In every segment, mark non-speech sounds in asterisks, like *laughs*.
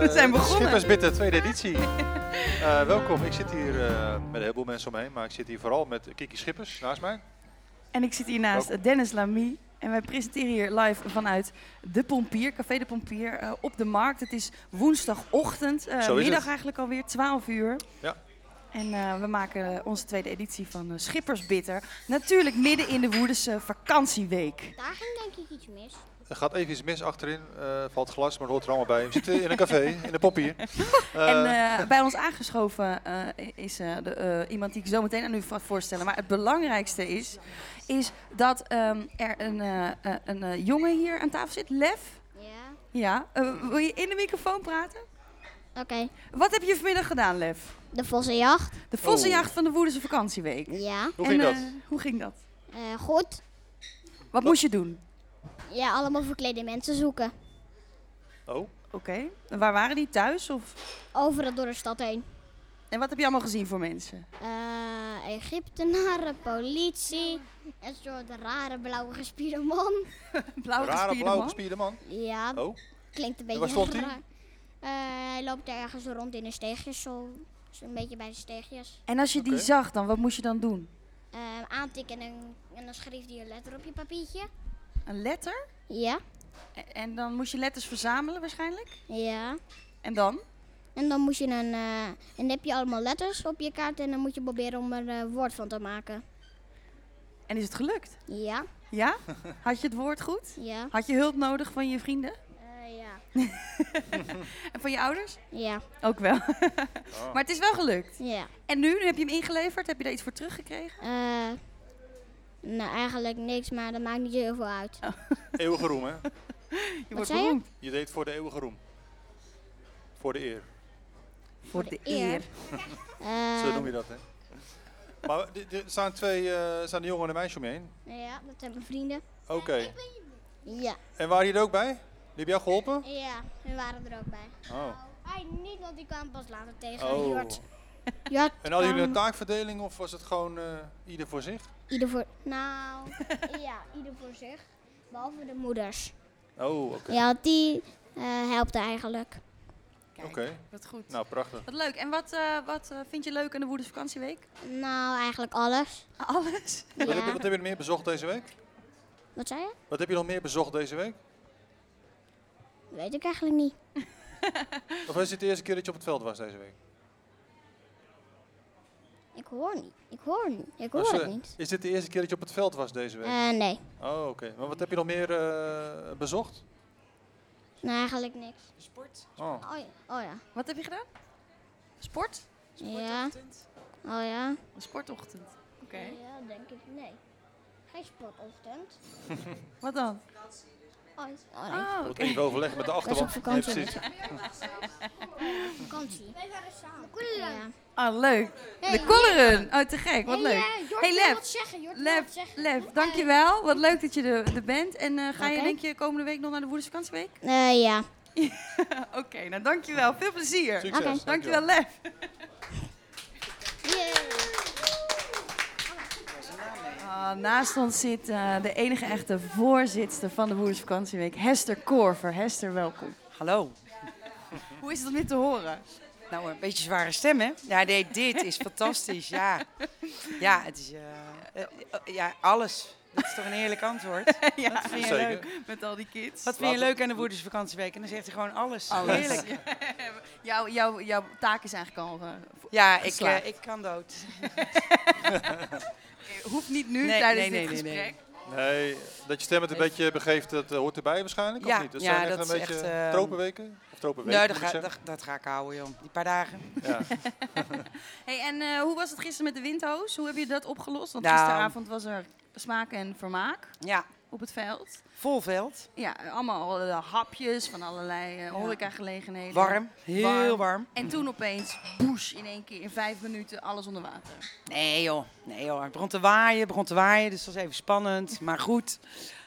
*laughs* We zijn begonnen. Schippersbitter, tweede editie. Eh, welkom, ik zit hier eh, met een heleboel mensen omheen, maar ik zit hier vooral met Kiki Schippers naast mij. En ik zit hier naast Dennis Lamy. En wij presenteren hier live vanuit De Pompier, Café De Pompier, eh, op de markt. Het is woensdagochtend, eh, middag het. eigenlijk alweer, 12 uur. Ja. En eh, we maken onze tweede editie van eh, Schippersbitter. Natuurlijk midden in de Woerdense vakantieweek. Daar ging denk ik iets mis. Er gaat even iets mis achterin, eh, valt glas, maar dat hoort er allemaal bij. We zitten in een café, in de Pompier. *laughs* Eh, En eh, bij ons aangeschoven eh, is eh, de, eh, iemand die ik zo meteen aan u ga voorstellen. Maar het belangrijkste is, is dat ehm, er een, eh, eh, een eh, jongen hier aan tafel zit, Lef. Ja. Ja, eh, wil je in de microfoon praten? Oké. Wat heb je vanmiddag gedaan, Lef? De vossenjacht. De vossenjacht van de Woerdense vakantieweek. Ja. hoe en, ging dat? eh, hoe ging dat? Eh, goed. Wat moest je doen? Ja, allemaal verklede mensen zoeken. Oh, Oké. En Waar waren die? Thuis? Of? Overal door de stad heen. En wat heb je allemaal gezien voor mensen? Eh, Egyptenaren, politie. Een soort rare blauwe gespierde man. *laughs* Blauw rare gespierde blauw man? gespierde man. Ja, Oh, klinkt een beetje waar stond hij? raar. Eh, hij loopt ergens rond in de steegjes, zo, zo een beetje bij de steegjes. En als je die zag, dan wat moest je dan doen? Eh, aantikken en, en dan schreef hij een letter op je papiertje. Een letter? Ja, En, en dan moest je letters verzamelen waarschijnlijk? ja. En dan? En dan moet je een, eh, en dan heb je allemaal letters op je kaart en dan moet je proberen om er een woord van te maken. En is het gelukt? Ja, Ja? Had je het woord goed? ja, Had je hulp nodig van je vrienden? eh, ja, *laughs* En van je ouders? ja, Ook wel. *laughs* Maar het is wel gelukt. ja. En nu? Nu heb je hem ingeleverd? Heb je daar iets voor teruggekregen? Nou, eigenlijk niks, maar dat maakt niet heel veel uit. *laughs* eeuwige roem hè. Je wordt je? beroemd. Je deed voor de eeuwige roem. Voor de eer, Voor de eer. eer. *laughs* Eh, zo noem je dat hè. Maar er staan twee, eh staan de jongen en een meisje omheen. Ja, dat hebben vrienden. Oké. Ja, En waren die er ook bij? Die hebben jou geholpen? ja, we waren er ook bij. Oh. Hij niet, want die kwam pas later tegen. Oh. Jort En hadden jullie een taakverdeling of was het gewoon eh, ieder voor zich? Ieder voor... Nou, *laughs* ja, ieder voor zich. Behalve de moeders. Oh, oké. Ja, die eh helpte eigenlijk. Kijk, Oké. wat goed. Nou, prachtig. Wat leuk. En wat, eh, wat eh, vind je leuk aan de Woeders vakantieweek? Nou, eigenlijk alles. Alles. *laughs* Wat, heb je, Ja. wat heb je nog meer bezocht deze week? Wat zei je? Wat heb je nog meer bezocht deze week? Weet ik eigenlijk niet. *laughs* Of is het de eerste keer dat je op het veld was deze week? Ik hoor niet. Ik hoor niet. Ik hoor het niet. Is dit de eerste keer dat je op het veld was deze week? Eh, nee. Oh, oké. Maar wat heb je nog meer eh, bezocht? Nou, eigenlijk niks. Sport. Oh. Oh ja. Oh ja. Wat heb je gedaan? Sport? Ja. Oh ja. Een sportochtend. Oké. Ja, denk ik. Nee. Geen sportochtend. *laughs* Wat dan? Oh, oh nee. Moet even overleggen met de Dat is achterban. op vakantie. Nee, precies. Vakantie. Wij waren samen. Ah, leuk. De Coleren. Oh, te gek. Wat leuk. Jort Hey, wil Lef. wat zeggen. Jort wil Lef. Lef, dankjewel. Wat leuk dat je er, er bent. En eh, ga je denk je komende week nog naar de Woeders vakantieweek? Eh, ja. *laughs* Oké, nou dankjewel. Veel plezier. Succes. Dankjewel, Lef. Naast ons zit eh, de enige echte voorzitter van de Woeders vakantieweek, Hester Korver. Hester, welkom. Hallo. Hoe is het om dit te horen? Nou, een beetje zware stem, hè? Ja, nee, dit is fantastisch. Ja, ja het is... eh, eh, ja, alles. Dat is toch een heerlijk antwoord? *laughs* ja, Wat vind je Zeker. leuk? met al die kids. Wat vind je leuk aan de Woerdersvakantieweek? En dan zegt hij gewoon alles. Alles. Heerlijk. Jouw, *laughs* jouw, jouw taak is eigenlijk al... Ja, ik, eh, ik kan dood. *laughs* hoeft niet nu Nee, tijdens nee, dit nee, gesprek. Nee, dat je stem het een beetje begeeft, dat eh, hoort erbij waarschijnlijk, Ja, of niet? Dat ja, zijn echt dat een is beetje echt, eh, tropenweken? Of tropenweken, Nee, dat moet ik ga, dat, dat ga ik houden, joh. Die paar dagen. Ja. *laughs* Hey, en eh, hoe was het gisteren met de windhoos? Hoe heb je dat opgelost? Want Nou. gisteravond was er smaak en vermaak Ja, op het veld. vol veld. Ja, allemaal eh, hapjes van allerlei uh, horecagelegenheden. Warm. Heel warm. En toen opeens, boes, in één keer, in vijf minuten, alles onder water. Nee joh, nee joh. Het begon te waaien, begon te waaien, dus dat was even spannend. Maar goed,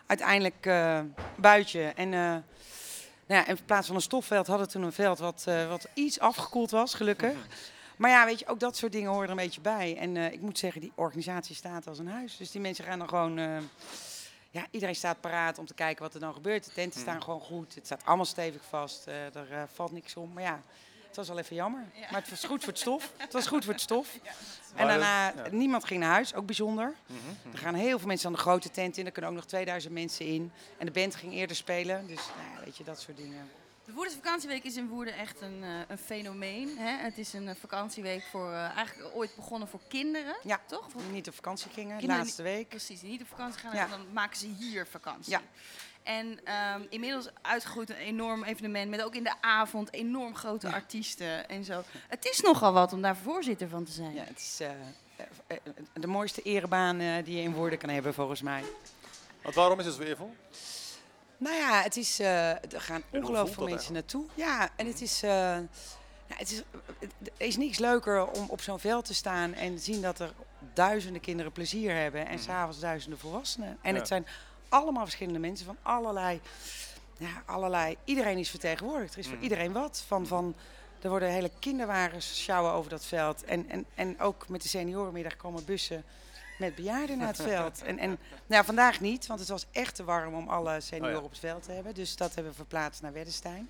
uiteindelijk eh buitje. En, eh, nou ja, in plaats van een stofveld hadden we toen een veld wat, eh, wat iets afgekoeld was, gelukkig. Maar ja, weet je, ook dat soort dingen horen er een beetje bij. En eh, ik moet zeggen, die organisatie staat als een huis. Dus die mensen gaan dan gewoon... ja, iedereen staat paraat om te kijken wat er dan gebeurt. De tenten Mhm. staan gewoon goed. Het staat allemaal stevig vast. eh, er eh, valt niks om. Maar ja, het was wel even jammer. Maar het was goed voor het stof. Het was goed voor het stof. En daarna, ja. niemand ging naar huis. Ook bijzonder. Mhm, mhm. Er gaan heel veel mensen aan de grote tent in. Er kunnen ook nog 2000 mensen in. En de band ging eerder spelen. Dus nou weet je, dat soort dingen. De Woerders vakantieweek is in Woerden echt een, eh, een fenomeen. Hè? Het is een eh, vakantieweek voor, eh, eigenlijk ooit begonnen voor kinderen. Ja. Toch? Voor Die niet op vakantie gingen, de Kinderen laatste week. Precies, die niet op vakantie gaan, Ja. dan maken ze hier vakantie. Ja. En ehm, inmiddels uitgegroeid een enorm evenement met ook in de avond enorm grote Ja. artiesten en zo. Het is nogal wat om daar voorzitter van te zijn. Ja, het is de mooiste erebaan eh, die je in woorden kan hebben, volgens mij. Want waarom is het zo eervol? Nou ja, het is, eh, er gaan ongelooflijk veel mensen naartoe. Ja, en het is, eh, ja, het is, er is niks leuker om op zo'n veld te staan en zien dat er duizenden kinderen plezier hebben en Mhm. s'avonds duizenden volwassenen. En Ja. het zijn allemaal verschillende mensen van allerlei, ja, allerlei, iedereen is vertegenwoordigd. Er is Mhm. voor iedereen wat. Van, van, er worden hele kinderwagens sjouwen over dat veld. En, en, en ook met de seniorenmiddag komen bussen met bejaarden naar het *laughs* veld. En, en nou ja, vandaag niet, want het was echt te warm om alle senioren Oh ja. op het veld te hebben. Dus dat hebben we verplaatst naar Weddestein.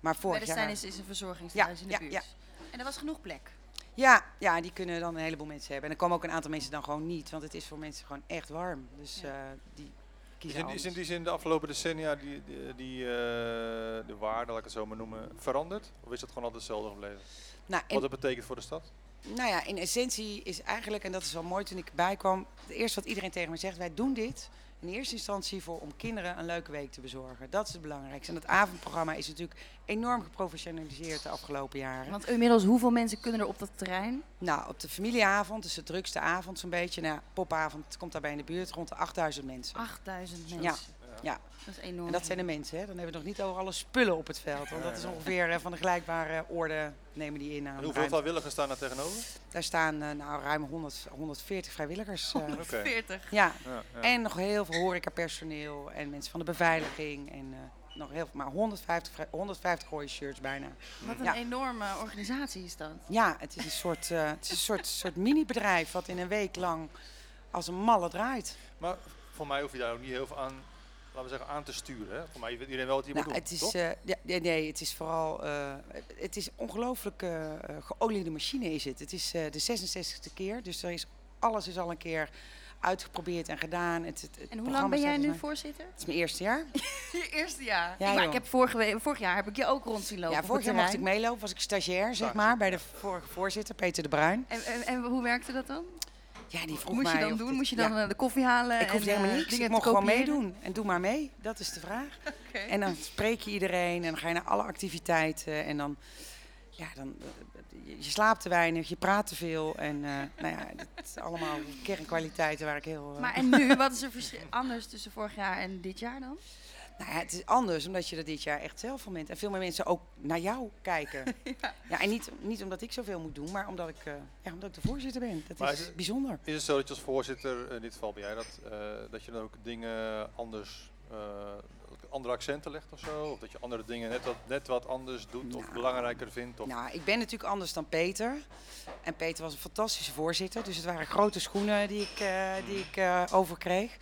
Maar vorig Weddestein jaar... is, is een verzorgingstehuis Ja, in de ja, buurt. ja. En er was genoeg plek. Ja, ja, die kunnen dan een heleboel mensen hebben. En er komen ook een aantal mensen dan gewoon niet, want het is voor mensen gewoon echt warm. Dus Ja. eh, die Is kiezen in, is in die zin de afgelopen decennia die, die, die, eh, de waarde, laat ik het zo maar noemen, veranderd? Of is dat gewoon altijd hetzelfde gebleven? Nou, Wat dat betekent voor de stad? Nou ja, in essentie is eigenlijk, en dat is wel mooi toen ik erbij kwam, het eerste wat iedereen tegen me zegt, wij doen dit in eerste instantie voor om kinderen een leuke week te bezorgen. Dat is het belangrijkste. En het avondprogramma is natuurlijk enorm geprofessionaliseerd de afgelopen jaren. Want inmiddels, hoeveel mensen kunnen er op dat terrein? Nou, op de familieavond, dus de drukste avond zo'n beetje, nou, popavond komt daarbij in de buurt, rond de 8000 mensen. 8000 mensen. Ja. Ja. Dat is enorm. En dat zijn de mensen, hè. Dan hebben we het nog niet over alle spullen op het veld. Want dat is ongeveer eh, van de gelijkbare orde nemen die in aan En hoeveel vrijwilligers staan daar tegenover? Daar staan eh, nou, ruim 100, 140 vrijwilligers. eh, Oké. 40. ja, Ja, ja. En nog heel veel horecapersoneel en mensen van de beveiliging. En eh, nog heel veel, maar 150, vrij- 150 rode shirts bijna. Wat een Ja. enorme organisatie is dat. Ja, het is een soort, eh, het is een soort, soort mini-bedrijf wat in een week lang als een malle draait. Maar voor mij hoef je daar ook niet heel veel aan, laten we zeggen, aan te sturen. Hè? Voor mij weet iedereen wel wat hij Nou, moet doen, het is, toch? eh, ja, nee, nee, het is vooral, eh, het is ongelooflijk eh, geoliede machine is het. Het is eh, de 66e keer, dus er is, alles is al een keer uitgeprobeerd en gedaan. Het, het, het En hoe lang ben jij nu er- voorzitter? Het is mijn eerste jaar. *laughs* Je eerste jaar. Ja, maar ik heb vorige week, vorig jaar heb ik je ook rond zien lopen. Ja, vorig jaar mocht ik meelopen, was ik stagiair, zeg maar, bij de vorige voorzitter, Peter de Bruin. En, en, en hoe werkte dat dan? Ja, die vroeg Moest je dan doen? Moest je dan eh, de koffie halen? ik en hoefde helemaal eh, niks. Ik mocht gewoon meedoen. En doe maar mee. Dat is de vraag. *laughs* En dan spreek je iedereen en dan ga je naar alle activiteiten. En dan, ja, dan, eh, je- slaapt te weinig, je praat te veel. En eh, *laughs* nou ja, dat is allemaal kernkwaliteiten waar ik heel... Maar en nu, *laughs* wat is er verschil anders tussen vorig jaar en dit jaar dan? Nou ja, het is anders omdat je er dit jaar echt zelf van bent. En veel meer mensen ook naar jou kijken. *laughs* ja. en niet, niet omdat ik zoveel moet doen, maar omdat ik, eh, ja, omdat ik de voorzitter ben. Dat Maar is is het- bijzonder. Is het zo dat je als voorzitter, in dit geval ben jij dat, eh, dat je dan ook dingen anders, eh, andere accenten legt of zo? Of dat je andere dingen net wat, net wat anders doet of Nou, belangrijker vindt? Of, Nou, ik ben natuurlijk anders dan Peter. En Peter was een fantastische voorzitter. Dus het waren grote schoenen die ik, eh, die ik eh, overkreeg.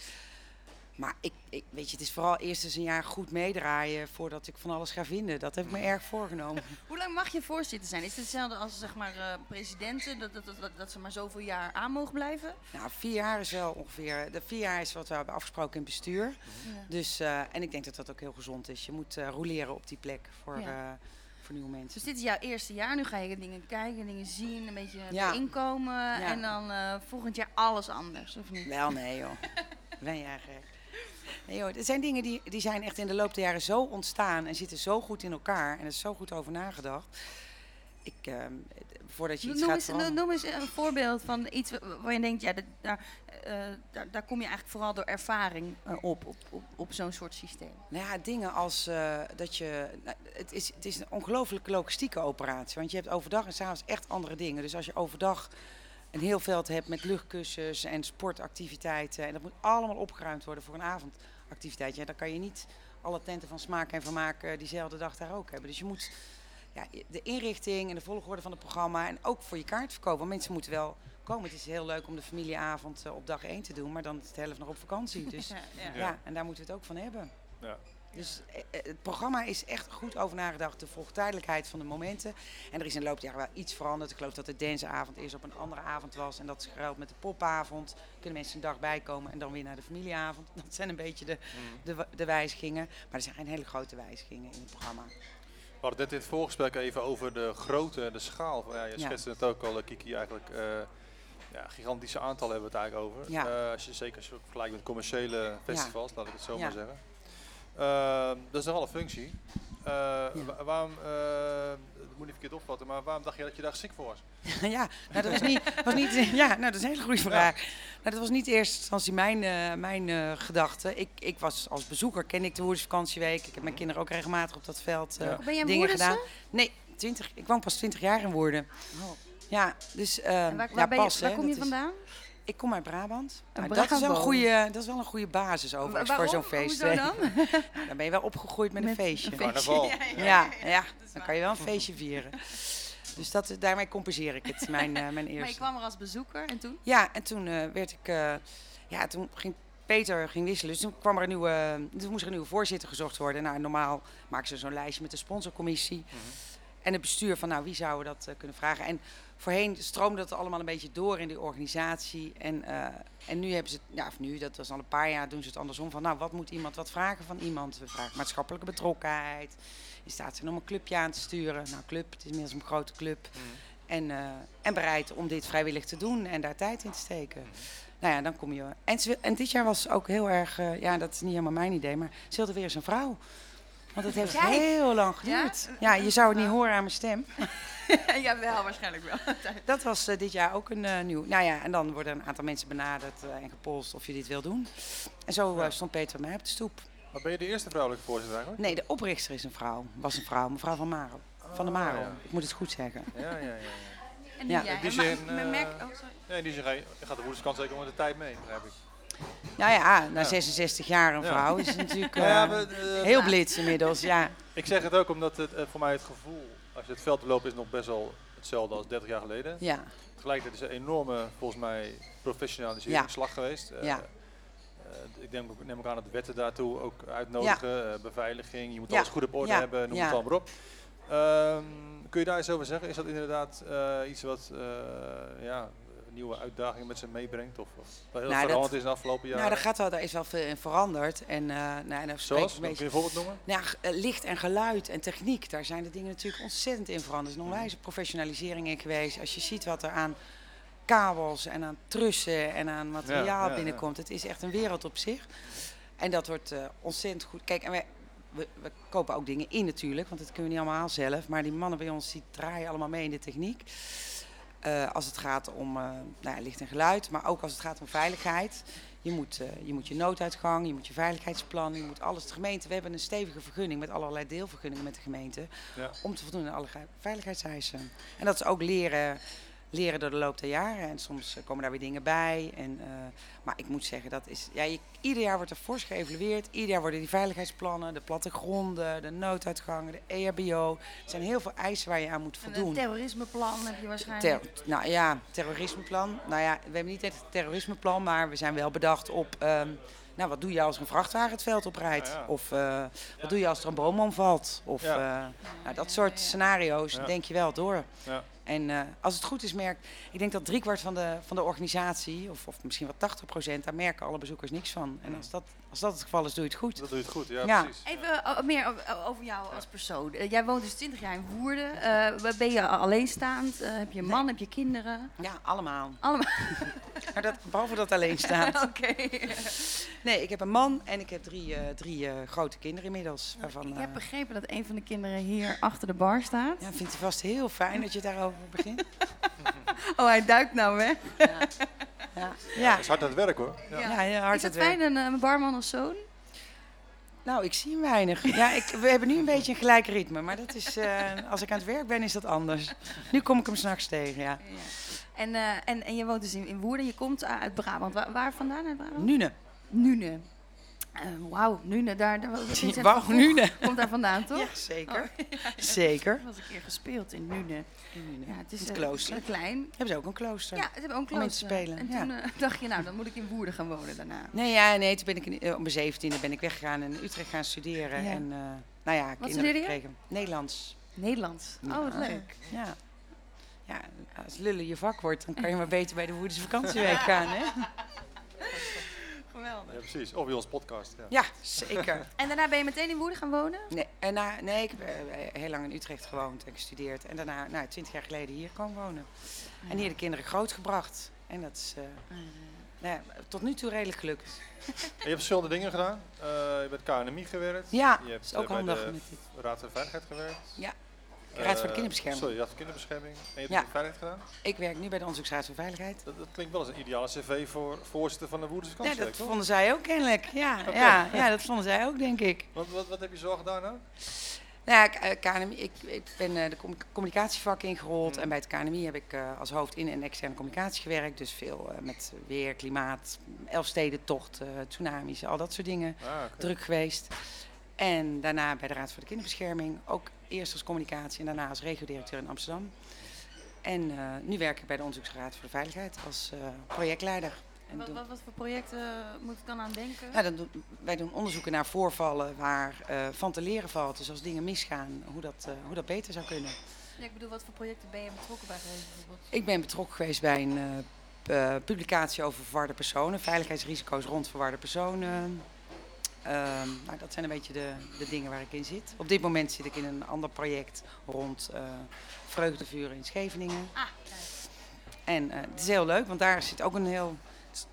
Maar ik, ik, weet je, het is vooral eerst eens een jaar goed meedraaien voordat ik van alles ga vinden. Dat heb ik me erg voorgenomen. *laughs* Hoe lang mag je voorzitter zijn? Is het hetzelfde als zeg maar eh, presidenten, dat, dat, dat, dat, ze maar zoveel jaar aan mogen blijven? nou, vier jaar is wel ongeveer. De vier jaar is wat we hebben afgesproken in het bestuur. Dus, eh, en ik denk dat dat ook heel gezond is. Je moet roleren op die plek voor, Ja. voor nieuwe mensen. Dus dit is jouw eerste jaar, nu ga je dingen kijken, dingen zien, een beetje Ja. erin komen Ja. en dan volgend jaar alles anders, of niet? Wel, nee joh. *laughs* Ben jij gek? Nee joh, er zijn dingen die, die zijn echt in de loop der jaren zo ontstaan en zitten zo goed in elkaar en er is zo goed over nagedacht. Ik, ehm, voordat je iets Noem gaat eens, noem eens een voorbeeld van iets wa- waar je denkt, ja, dat- daar, eh, daar, daar kom je eigenlijk vooral door ervaring eh, op, op, op, op zo'n soort systeem. Nou ja, dingen als eh, dat je. nou, het, is, het is een ongelooflijke logistieke operatie. Want je hebt overdag en s'avonds echt andere dingen. Dus als je overdag een heel veld hebt met luchtkussens en sportactiviteiten. En dat moet allemaal opgeruimd worden voor een avondactiviteit. Ja, dan kan je niet alle tenten van smaak en vermaak eh, diezelfde dag daar ook hebben. Dus je moet ja, de inrichting en de volgorde van het programma. En ook voor je kaartverkoop. Want mensen moeten wel komen. Het is heel leuk om de familieavond eh, op dag 1 te doen, maar dan is de helft nog op vakantie. Dus *laughs* Ja, ja. ja. en daar moeten we het ook van hebben. Ja. Dus eh, eh, het programma is echt goed over nagedacht. De volgtijdelijkheid van de momenten. En er is in de loop der jaren wel iets veranderd. Ik geloof dat de danceavond eerst op een andere avond was. En dat is geruild met de popavond. Kunnen mensen een dag bijkomen en dan weer naar de familieavond. *laughs* Dat zijn een beetje de, Mm. de, de wijzigingen. Maar er zijn geen hele grote wijzigingen in het programma. We hadden net in het voorgesprek even over de grootte en de schaal. Ja, je Ja. schetste het ook al, eh, Kiki, eigenlijk. eh, ja, gigantische aantallen hebben we het eigenlijk over. Ja. Als je, zeker als je vergelijkt met commerciële festivals, laat ik het zo maar zeggen. Eh, dat is nogal een functie. Eh, wa- waarom, eh, dat moet niet verkeerd opvatten, maar waarom dacht je dat je daar geschikt voor was? *laughs* ja, nou, dat was niet, was niet, ja, nou, dat is een hele goede vraag. Nou, dat was niet eerst instantie mijn, eh, mijn eh, gedachte. Ik, ik was als bezoeker, ken ik de Woerdersvakantieweek. Ik heb mijn kinderen ook regelmatig op dat veld eh, Ja. Ben jij een dingen Woerdense? gedaan. Nee, 20, ik woon pas 20 jaar in Woerden. Ja, dus eh, En waar, ja, pas, je, waar kom je is- vind Ik kom uit Brabant. Nou, dat, is wel een goede, dat is wel een goede basis overigens voor zo'n feest. Hoezo dan? *laughs* Dan ben je wel opgegroeid met, een feestje. Carnaval. Ja, ja. Ja, ja, dan kan je wel een feestje vieren. Dus dat, daarmee compenseer ik het, mijn, eh, mijn Maar je eerste. kwam er als bezoeker en toen? Ja, en toen eh, werd ik, eh, ja, toen ging Peter ging wisselen. Dus toen kwam er een nieuwe, toen moest er een nieuwe voorzitter gezocht worden. Nou, normaal maken ze zo'n lijstje met de sponsorcommissie. En het bestuur van, nou, wie zouden dat eh, kunnen vragen? En voorheen stroomde dat allemaal een beetje door in die organisatie. En, eh, en nu hebben ze, het, ja, of nu, dat was al een paar jaar, doen ze het andersom. Van, nou, wat moet iemand wat vragen van iemand? We vragen maatschappelijke betrokkenheid. In staat zijn om een clubje aan te sturen. Nou, club, het is inmiddels een grote club. En, eh, en bereid om dit vrijwillig te doen en daar tijd in te steken. Nou ja, dan kom je. En, ze en dit jaar was ook heel erg, eh, ja, dat is niet helemaal mijn idee, maar ze wilde weer eens een vrouw. Want het heeft Jij? heel lang Ja? geduurd. Ja, je zou het niet horen aan mijn stem. *laughs* ja, wel, waarschijnlijk wel. *laughs* Dat was eh, dit jaar ook een eh, nieuw. Nou ja, en dan worden een aantal mensen benaderd eh, en gepolst of je dit wil doen. En zo eh, stond Peter bij mij op de stoep. Maar ben je de eerste vrouwelijke voorzitter eigenlijk? Nee, de oprichter is een vrouw. Was een vrouw, mevrouw van Maro. Van de Oh, Maro. ja. Ik moet het goed zeggen. Ja, ja, ja. ja. En nu Ja. die zin, merk- oh, in die zin ga je, je gaat de woedenskant zeker met de tijd mee, begrijp ik. Nou ja, na Ja. 66 jaar een Ja. vrouw is het natuurlijk heel blitz inmiddels. Ja. Ik zeg het ook omdat het voor mij het gevoel, als je het veld loopt, is nog best wel hetzelfde als 30 jaar geleden. Ja. Tegelijkertijd is er een enorme, volgens mij, professionalisering Ja. slag geweest. Eh, Ja. eh, ik ook- neem ook aan dat de wetten daartoe ook uitnodigen. eh, beveiliging, je moet Ja. alles goed op orde Ja. hebben, noem Ja. het allemaal op. Ehm, kun je daar iets over zeggen? Is dat inderdaad iets wat ja, nieuwe uitdagingen met zich meebrengt? Of, of wat heel Nou, dat- veranderd is in de afgelopen jaren? Nou, daar, gaat wel, daar is wel veel in veranderd. En, eh nou, en Zoals? een Kun je beetje een voorbeeld noemen? Nou eh, licht en geluid en techniek, daar zijn de dingen natuurlijk ontzettend in veranderd. Er is een onwijze professionalisering in geweest. Als je ziet wat er aan kabels en aan trussen en aan materiaal Ja, ja, binnenkomt, het is echt een wereld op zich. En dat wordt eh, ontzettend goed. Kijk, en wij, we, we kopen ook dingen in natuurlijk, want dat kunnen we niet allemaal zelf. Maar die mannen bij ons die draaien allemaal mee in de techniek. Eh, als het gaat om eh, nou ja, licht en geluid, maar ook als het gaat om veiligheid. Je moet, eh, je moet je nooduitgang, je moet je veiligheidsplan, je moet alles. De gemeente, we hebben een stevige vergunning met allerlei deelvergunningen met de gemeente. Ja. Om te voldoen aan alle veiligheidseisen. En dat is ook leren, leren door de loop der jaren. En soms eh, komen daar weer dingen bij. En, eh, maar ik moet zeggen, dat is, ja, je, ieder jaar wordt er fors geëvalueerd. Ieder jaar worden die veiligheidsplannen, de plattegronden, de nooduitgangen, de E EHBO. Er zijn heel veel eisen waar je aan moet En voldoen. een terrorismeplan heb je waarschijnlijk. Ter, nou ja, terrorismeplan. Nou ja, we hebben niet echt een terrorismeplan, maar we zijn wel bedacht op. ehm, nou, wat doe je als een vrachtwagen het veld oprijdt? Ja, ja. Of eh, wat doe je als er een boom omvalt? Of Ja. eh, nou, dat soort scenario's Ja. denk je wel door. En eh, als het goed is, merkt. Ik denk dat driekwart van de, van de organisatie, of, of misschien wel 80 procent, daar merken alle bezoekers niks van. En als dat, als dat het geval is, doe je het goed. Dat doe je het goed, ja, Ja. precies. Even eh, meer o- over jou als persoon. Eh, jij woont dus 20 jaar in Woerden. Eh, ben je alleenstaand? Eh, heb je een man? Heb je kinderen? Ja, allemaal. Allemaal. *laughs* Maar dat, behalve dat alleen staat. *laughs* Oké. Nee, ik heb een man en ik heb drie, eh, drie eh, grote kinderen inmiddels. Waarvan, Ik heb eh, begrepen dat een van de kinderen hier achter de bar staat. Ja, vindt hij vast heel fijn dat je daarover begint. *laughs* Oh, hij duikt nou weg. Ja, ja. ja. Dat is hard aan het werk hoor. Ja. ja hard Is het werk. fijn, een, een barman als zoon? Nou, ik zie hem weinig. Ja, ik, we hebben nu een beetje een gelijk ritme, maar dat is, eh, als ik aan het werk ben, is dat anders. Nu kom ik hem s'nachts tegen, ja. Ja. En, eh, en, en je woont dus in, in Woerden. Je komt uit Brabant. Waar, waar vandaan uit Brabant? Nune. Nune. Eh, Wauw, Nune, daar, daar was *laughs* Wauw, Nune. *laughs* Komt daar vandaan, toch? Ja, zeker. *laughs* Zeker. Dat was een keer gespeeld in Nune. Ja, het is het eh, klooster. klein. Hebben ze ook een klooster? Ja, ze hebben ook een Om in te klooster. spelen, En ja. toen eh, dacht je, nou, dan moet ik in Woerden gaan wonen daarna. Nee, ja, nee, toen ben ik in, eh, op mijn zeventiende ben ik weggegaan en in Utrecht gaan studeren. Ja. En nou ja, kinderen studeerde je? gekregen. Nederlands. Nederlands. Oh, wat Ja. leuk. Ja. ja, als lullen je vak wordt, dan kan je maar beter bij de Woerdense vakantieweek gaan, hè? Geweldig. Ja, precies. Of bij ons podcast. Ja. Ja, zeker. *laughs* En daarna ben je meteen in Woerden gaan wonen? Nee, en na, nee ik heb eh, heel lang in Utrecht gewoond en gestudeerd. En daarna, nou, twintig jaar geleden hier komen wonen. En hier de kinderen grootgebracht. En dat is eh, nou ja, tot nu toe redelijk gelukt. En je hebt verschillende dingen gedaan. Eh, je bent KNMI gewerkt. Ja, je hebt is ook bij handig de met dit. Raad voor de Veiligheid gewerkt. Ja, Raad voor de Eh, Kinderbescherming. Sorry, Raad voor Kinderbescherming. En je hebt Ja. veiligheid gedaan. Ik werk nu bij de Onderzoeksraad voor Veiligheid. Dat, dat klinkt wel als een ideale cv voor voorzitter van de Woerdense Ja, dat toch? vonden zij ook kennelijk. Ja, ja, ja, dat vonden zij ook, denk ik. Wat, wat, wat heb je zo gedaan nou? Nou ja, eh, KNMI, ik, ik ben eh, de com- communicatievak ingerold. Mm. En bij het KNMI heb ik eh, als hoofd in- en externe communicatie gewerkt. Dus veel eh, met weer, klimaat, Elfstedentocht, eh tsunamis, al dat soort dingen. Ah. Druk geweest. En daarna bij de Raad voor de Kinderbescherming. Ook eerst als communicatie en daarna als regiodirecteur in Amsterdam. En eh, nu werk ik bij de Onderzoeksraad voor de Veiligheid als eh, projectleider. En Wat, wat, wat voor projecten moet ik dan aan denken? nou, dan doen, wij doen onderzoeken naar voorvallen waar eh, van te leren valt. Dus als dingen misgaan, hoe dat, hoe dat beter zou kunnen. Ja, ik bedoel, wat voor projecten ben je betrokken bij geweest bijvoorbeeld? Ik ben betrokken geweest bij een publicatie over verwarde personen, veiligheidsrisico's rond verwarde personen. Ehm, nou, dat zijn een beetje de, de dingen waar ik in zit. Op dit moment zit ik in een ander project rond eh vreugdevuren in Scheveningen. Ah, En eh, het is heel leuk, want daar zit ook een heel.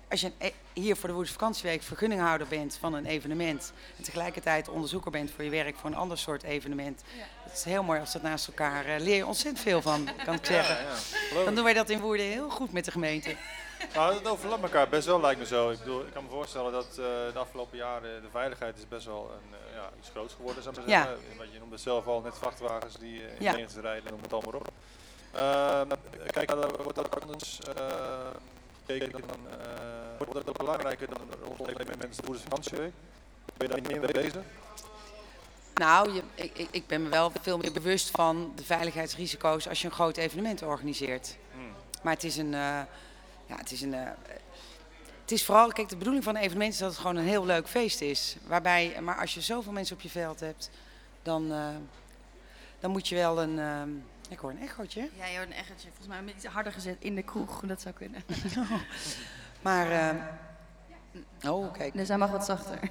Als je e- hier voor de Woedse vakantieweek vergunninghouder bent van een evenement. en tegelijkertijd onderzoeker bent voor je werk voor een ander soort evenement. Ja. Het is heel mooi als dat naast elkaar. eh, leer je ontzettend veel van, kan ik zeggen. Ja, ja. Geloof Dan doen wij dat in Woerden heel goed met de gemeente. *laughs* Nou, het overlapt elkaar best wel, lijkt me zo. Ik, bedoel, ik kan me voorstellen dat eh, de afgelopen jaren de veiligheid is best wel een, eh, ja, iets groots geworden. Zou Ja. zeggen. Want je noemde zelf al net vrachtwagens die eh, in Ja. ja. rijden, noem het allemaal op. Ehm, kijk, nou, wordt dat anders gekeken dan, wordt dat ook belangrijker dan rondom evenementen de Woerdense vakantieweek? Ben je daar meer mee bezig? Nou, je, ik, ik- ik ben me wel veel meer bewust van de veiligheidsrisico's als je een groot evenement organiseert. Hmm. Maar het is een. Eh, ja, het is een. eh, het is vooral, kijk, de bedoeling van een evenement is dat het gewoon een heel leuk feest is. Waarbij, maar als je zoveel mensen op je veld hebt, dan, eh, dan moet je wel een. ehm, ik hoor een echootje. Ja, je hoort een echtje. Volgens mij iets harder gezet in de kroeg. Dat zou kunnen. *laughs* Maar. ehm, oh, kijk. Dus hij mag wat zachter. *laughs*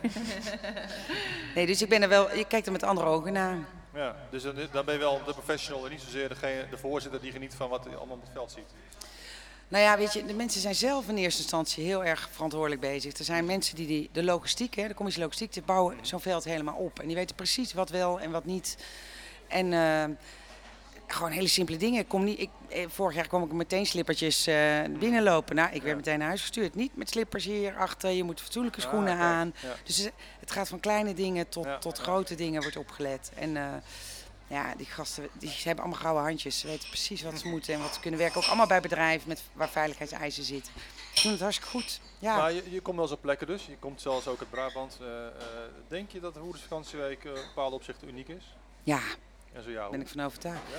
Nee, dus ik ben er wel. Je kijkt er met andere ogen naar. Ja, dus dan, dan ben je wel de professional en niet zozeer degene, de voorzitter die geniet van wat hij allemaal op het veld ziet. Nou ja, weet je, de mensen zijn zelf in eerste instantie heel erg verantwoordelijk bezig. Er zijn mensen die, die de logistiek, hè, de commissie logistiek, die bouwen zo'n veld helemaal op. En die weten precies wat wel en wat niet. En eh, gewoon hele simpele dingen. Ik Kom niet, ik, eh, vorig jaar kwam ik meteen slippertjes eh, binnenlopen. Nou, ik werd Ja. meteen naar huis gestuurd. Niet met slippers hier achter, je moet fatsoenlijke Ah, schoenen aan. Ja. Dus het gaat van kleine dingen tot, tot grote dingen wordt opgelet. En ja, die gasten die, ze hebben allemaal gouden handjes. Ze weten precies wat ze moeten en wat ze kunnen werken. Ook allemaal bij bedrijven met, waar veiligheidseisen zitten. Ze doen het hartstikke goed. Ja. Maar je, je komt wel eens op plekken dus, je komt zelfs ook uit Brabant. Eh, eh, denk je dat de Woerdense vakantieweek eh, op bepaalde opzichten uniek is? ja, daar ben ik van overtuigd. Ja,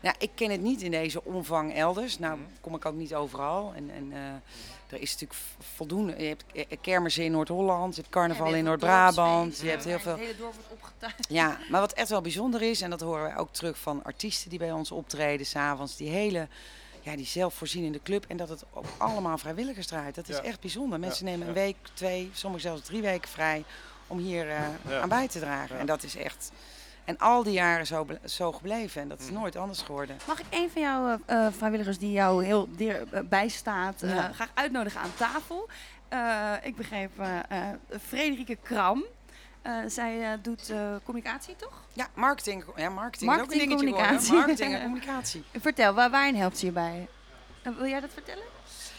Nou, ik ken het niet in deze omvang elders. Nou, Mhm. kom ik ook niet overal. En, en eh, er is natuurlijk voldoende. Je hebt eh, kermissen in Noord-Holland, je hebt carnaval in Noord-Brabant. Je hebt heel veel. Het hele dorp wordt opgetuigd. Ja, maar wat echt wel bijzonder is, en dat horen wij ook terug van artiesten die bij ons optreden s'avonds, die hele, ja, die zelfvoorzienende club en dat het ook allemaal vrijwilligers draait. Dat is Ja. echt bijzonder. Mensen Ja, nemen een ja. week, twee, sommigen zelfs drie weken vrij om hier eh, Ja. aan bij te dragen. Ja. En dat is echt, en al die jaren zo, zo gebleven en dat is Mhm. nooit anders geworden. Mag ik een van jouw eh, eh, vrijwilligers die jou heel dier, eh, bijstaat eh, Ja. graag uitnodigen aan tafel? Eh, ik begreep Frederike Kram. Eh, zij eh, doet eh, communicatie, toch? Ja, marketing, ja, marketing, is ook een dingetje communicatie. Marketing en *laughs* communicatie. Vertel, waar, waarin helpt ze je bij? Wil jij dat vertellen?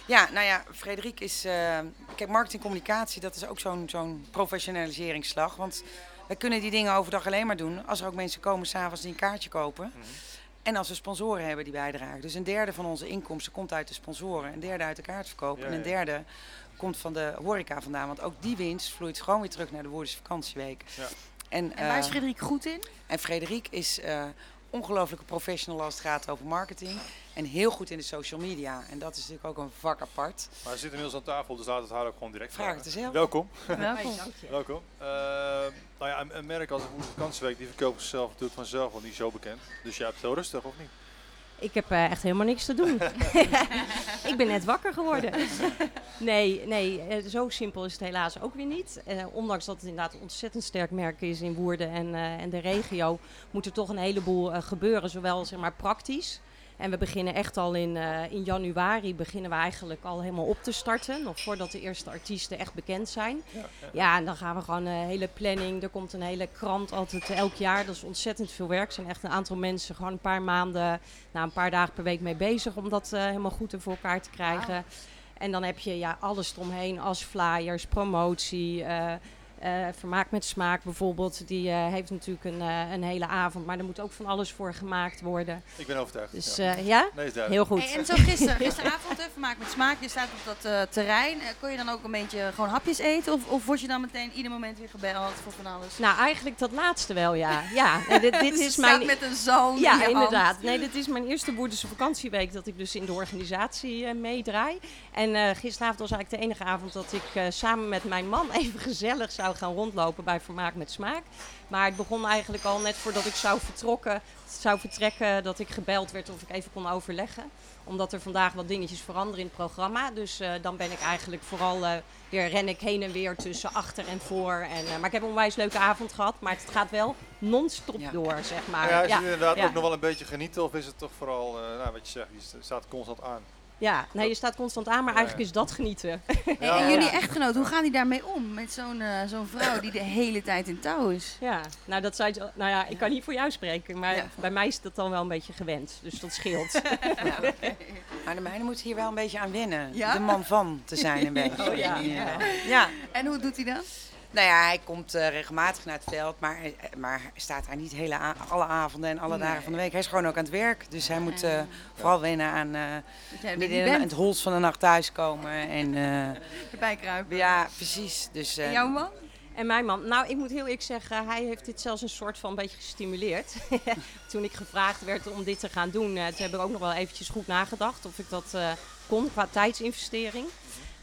Ja, nou ja, Frederik is. eh, kijk, marketing communicatie, dat is ook zo'n zo'n professionaliseringsslag. Want wij kunnen die dingen overdag alleen maar doen als er ook mensen komen s'avonds die een kaartje kopen. Mhm. En als we sponsoren hebben die bijdragen. Dus een derde van onze inkomsten komt uit de sponsoren, een derde uit de kaartverkoop Ja, en een ja. derde komt van de horeca vandaan. Want ook die winst vloeit gewoon weer terug naar de Woerdense vakantieweek. Ja. En, En waar is eh, Frederik goed in? en Frederik is eh ongelooflijke professional als het gaat over marketing. En heel goed in de social media. En dat is natuurlijk ook een vak apart. Maar hij zit inmiddels aan tafel, dus laten we het haar ook gewoon direct Vraag vragen. het zelf. Welkom. *laughs* Welkom. Welkom. Eh, nou ja, een, een merk als de Vakantieweek, die verkoopt zichzelf natuurlijk vanzelf, want die is zo bekend. Dus jij hebt het heel rustig, of niet? Ik heb eh, echt helemaal niks te doen. *laughs* *laughs* ik ben net wakker geworden. Nee, nee eh, zo simpel is het helaas ook weer niet. Eh, ondanks dat het inderdaad een ontzettend sterk merk is in Woerden en, eh, en de regio, moet er toch een heleboel gebeuren, zowel zeg maar praktisch. En we beginnen echt al in, eh, in januari beginnen we eigenlijk al helemaal op te starten. Nog voordat de eerste artiesten echt bekend zijn. Ja, ja. Ja, en dan gaan we gewoon een hele planning. Er komt een hele krant altijd elk jaar. Dat is ontzettend veel werk. Er zijn echt een aantal mensen gewoon een paar maanden, nou, een paar dagen per week mee bezig om dat eh, helemaal goed voor elkaar te krijgen. En dan heb je ja, alles eromheen als flyers, promotie. eh, vermaak met smaak bijvoorbeeld, die eh, heeft natuurlijk een, eh, een hele avond, maar er moet ook van alles voor gemaakt worden. Ik ben overtuigd. Dus ja. eh, ja, nee, is duidelijk. heel goed. Hey, en zo gisteren, gisteravond, hè, vermaak met smaak. Je staat op dat eh, terrein. Eh, kon je dan ook een beetje gewoon hapjes eten? Of, of word je dan meteen ieder moment weer gebeld voor van alles? Nou, eigenlijk dat laatste wel, ja. ja nee, dit, dit Dus *laughs* je is staat mijn... met een in Ja, hand. inderdaad. Nee, dit is mijn eerste Boerdense vakantieweek dat ik dus in de organisatie eh, meedraai. En eh, gisteravond was eigenlijk de enige avond dat ik eh, samen met mijn man *laughs* even gezellig zou gaan rondlopen bij Vermaak met Smaak. Maar het begon eigenlijk al net voordat ik zou, vertrokken, zou vertrekken, dat ik gebeld werd of ik even kon overleggen. Omdat er vandaag wat dingetjes veranderen in het programma. Dus eh, dan ben ik eigenlijk vooral eh, weer ren ik heen en weer tussen achter en voor. En, eh, maar ik heb een onwijs leuke avond gehad. Maar het gaat wel non-stop Ja. door, zeg maar. ja, is ja. het inderdaad ja. ook nog wel een beetje genieten, of is het toch vooral, eh, nou, wat je zegt, je st- staat constant aan? Ja, nee, je staat constant aan, maar Ja, eigenlijk is dat genieten. Ja, *laughs* en ja. jullie echtgenoot, hoe gaan die daarmee om? Met zo'n eh, zo'n vrouw die de hele tijd in touw is. Ja, nou, dat zei, je- nou ja, ik kan niet voor jou spreken, maar Ja. bij mij is dat dan wel een beetje gewend. Dus dat scheelt. *laughs* Maar de mijne moet hier wel een beetje aan wennen. Ja? De man van te zijn een *laughs* beetje. Oh, ja. ja. ja. En hoe doet hij dat? Nou ja, hij komt eh, regelmatig naar het veld, maar, hij- maar staat daar niet hele alle avonden en alle Nee. dagen van de week. Hij is gewoon ook aan het werk, dus hij moet eh, vooral wennen aan eh midden in bent, het hols van de nacht thuiskomen. En eh, *laughs* erbij kruipen. ja, precies. Dus, eh, En jouw man? En mijn man, nou, ik moet heel eerlijk zeggen, hij heeft dit zelfs een soort van een beetje gestimuleerd. *laughs* toen ik gevraagd werd om dit te gaan doen, eh, toen heb ik ook nog wel eventjes goed nagedacht of ik dat eh, kon qua tijdsinvestering.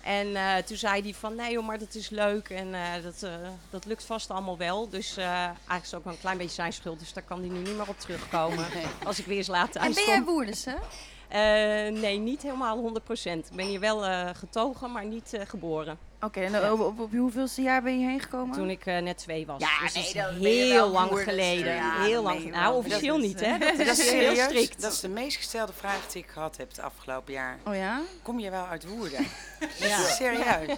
En eh, toen zei hij van, nee joh, maar dat is leuk en eh, dat, eh, dat lukt vast allemaal wel. Dus eh, eigenlijk is het ook wel een klein beetje zijn schuld, dus daar kan hij nu niet meer op terugkomen. Als ik weer eens laat thuis En ben jij Woerders, hè? Eh, nee, niet helemaal 100%. Ik ben hier wel eh, getogen, maar niet eh, geboren. Oké, en op, op, op hoeveelste jaar ben je heen gekomen? Toen ik eh, net twee was. Ja, dus nee, dat is heel lang geleden. Ja, heel lang. je Nou, officieel niet, hè? Dat dat is heel serieus. strikt. Dat is de meest gestelde vraag die ik gehad heb het afgelopen jaar. Oh ja? Kom je wel uit Woerden? Ja. Serieus?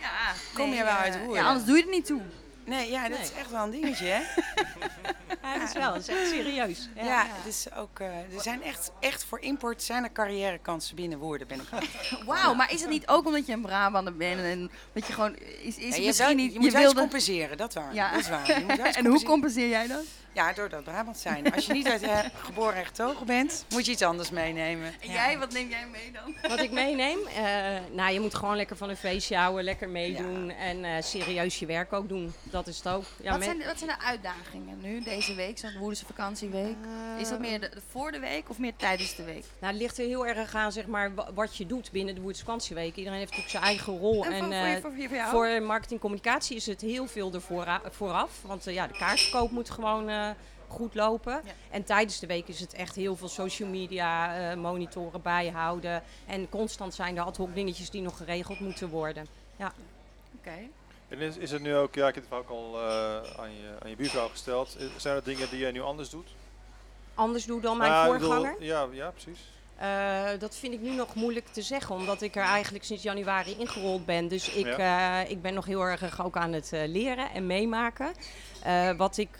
Ja. Kom je wel uit Woerden? Ja, anders doe je het niet toe. Nee, ja, dat Nee. is echt wel een dingetje, hè? *laughs* Ja, dat is wel. Dat is echt serieus. Ja. Ja, het is ook, eh, er zijn echt, echt voor import zijn er carrièrekansen binnen Woerden, ben ik *laughs* Wauw, maar is het niet ook omdat je een Brabander bent en dat je gewoon... Is, is je, misschien wel- niet... je moet je wel eens wilde... compenseren, dat, waar. Ja. dat is waar. *laughs* En hoe compenseer jij dat? Ja, door dat Brabant zijn. Als je niet uit eh, geboren en getogen bent, moet je iets anders meenemen. En Ja. jij, wat neem jij mee dan? Wat ik meeneem? eh, nou, je moet gewoon lekker van een feestje houden, lekker meedoen en eh, serieus je werk ook doen. Dat is het ook. Ja, wat, met- zijn de, wat zijn de uitdagingen nu, deze week, zo'n Woerdense vakantieweek? is dat meer de, de voor de week of meer tijdens de week? Nou, het ligt er heel erg aan zeg maar, wa- wat je doet binnen de Woerds vakantieweek. Iedereen heeft natuurlijk zijn eigen rol. En, En, voor, voor, eh, je- voor, voor jou? Voor marketing communicatie is het heel veel ervoor vooraf. Want eh, ja, de kaartverkoop moet gewoon eh, goed lopen. Ja. En tijdens de week is het echt heel veel social media eh, monitoren bijhouden. En constant zijn er ad hoc dingetjes die nog geregeld moeten worden. Oké. En is, is het nu ook, ja, ik heb het ook al eh, aan, je, aan je buurvrouw gesteld, zijn er dingen die jij nu anders doet? Anders doe dan mijn Nou, bedoel, voorganger. ja, ja, precies. Eh, dat vind ik nu nog moeilijk te zeggen, omdat ik er eigenlijk sinds januari ingerold ben. Dus ik, eh, ik ben nog heel erg ook aan het eh, leren en meemaken. Wat ik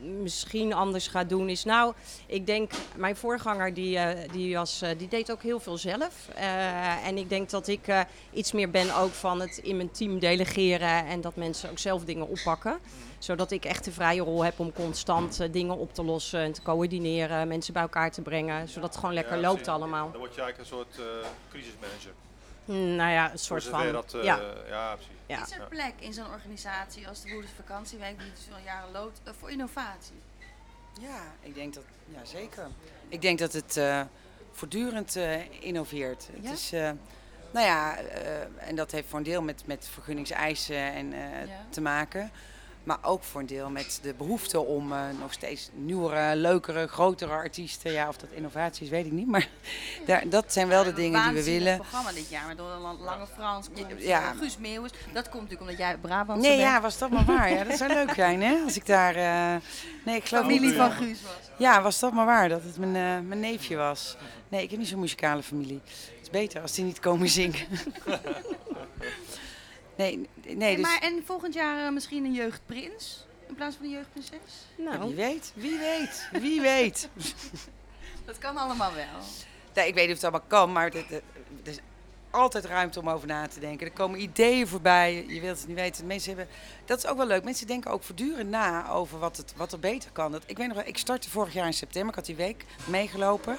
misschien anders ga doen is, nou, ik denk, mijn voorganger die, eh, die, was, eh, die deed ook heel veel zelf. Eh, en ik denk dat ik iets meer ben ook van het in mijn team delegeren en dat mensen ook zelf dingen oppakken. Zodat ik echt de vrije rol heb om constant dingen op te lossen en te coördineren, mensen bij elkaar te brengen. Zodat het gewoon lekker Ja, loopt allemaal. Dan word je eigenlijk een soort crisismanager. Nou ja, een soort van. dat, eh, ja, ja, precies. ja. Is er plek in zo'n organisatie als de Boerders Vakantieweek, die dus al jaren loopt, eh, voor innovatie? Ja, ik denk dat, ja zeker. Ik denk dat het eh, voortdurend eh, innoveert. Ja? Het is, eh, nou ja, eh, en dat heeft voor een deel met, met vergunningseisen en, eh, Ja. te maken. Maar ook voor een deel met de behoefte om eh, nog steeds nieuwere, leukere, grotere artiesten. Ja, of dat innovatie is, weet ik niet. Maar *laughs* daar, dat zijn wel de dingen die we willen. programma dit jaar, met Lange Frans Ja. eh, Guus Meeuwis. Dat komt natuurlijk omdat jij Brabantse Nee, bent. ja, was dat maar waar. Ja, dat zou leuk zijn, hè? Als ik daar... eh, Nee, ik geloof familie van Guus was. Ja, was dat maar waar, dat het mijn, mijn neefje was. Nee, ik heb niet zo'n muzikale familie. Het is beter als die niet komen zingen. *laughs* nee, nee, dus... Maar en volgend jaar eh, misschien een jeugdprins in plaats van een jeugdprinses? Ja, Nou, wie weet, wie weet, wie weet. *laughs* Dat kan allemaal wel. nee, ik weet niet of het allemaal kan, maar er is altijd ruimte om over na te denken. Er komen ideeën voorbij, je wilt het niet weten. Mensen hebben, dat is ook wel leuk. Mensen denken ook voortdurend na over wat, het, wat er beter kan. Dat, ik weet nog wel, ik startte vorig jaar in september, ik had die week meegelopen.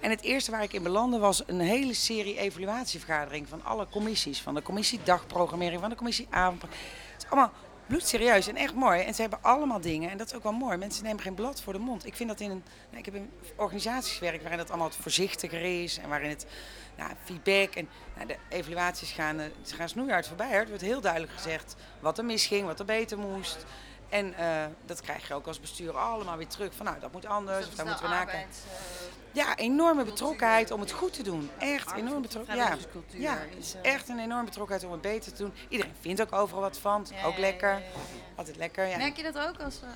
En het eerste waar ik in belandde was een hele serie evaluatievergadering van alle commissies. Van de commissie dagprogrammering, van de commissie avond. Het is allemaal bloedserieus en echt mooi. En ze hebben allemaal dingen, en dat is ook wel mooi. Mensen nemen geen blad voor de mond. Ik vind dat in een. Nou, ik heb in organisaties gewerkt waarin dat allemaal wat voorzichtiger is. En waarin het nou, feedback en nou, de evaluaties gaan, eh, ze gaan snoeihard voorbij. Er wordt heel duidelijk gezegd wat er misging, wat er beter moest. En eh, dat krijg je ook als bestuur allemaal weer terug. Van nou, dat moet anders, of daar moeten we nakijken. Ja, enorme betrokkenheid om het goed te doen. Echt enorm betrokken. Ja, ja, het is echt een enorme betrokkenheid om het beter te doen. Iedereen vindt ook overal wat van. Ook lekker. Altijd lekker. Ja. Merk je dat ook als eh,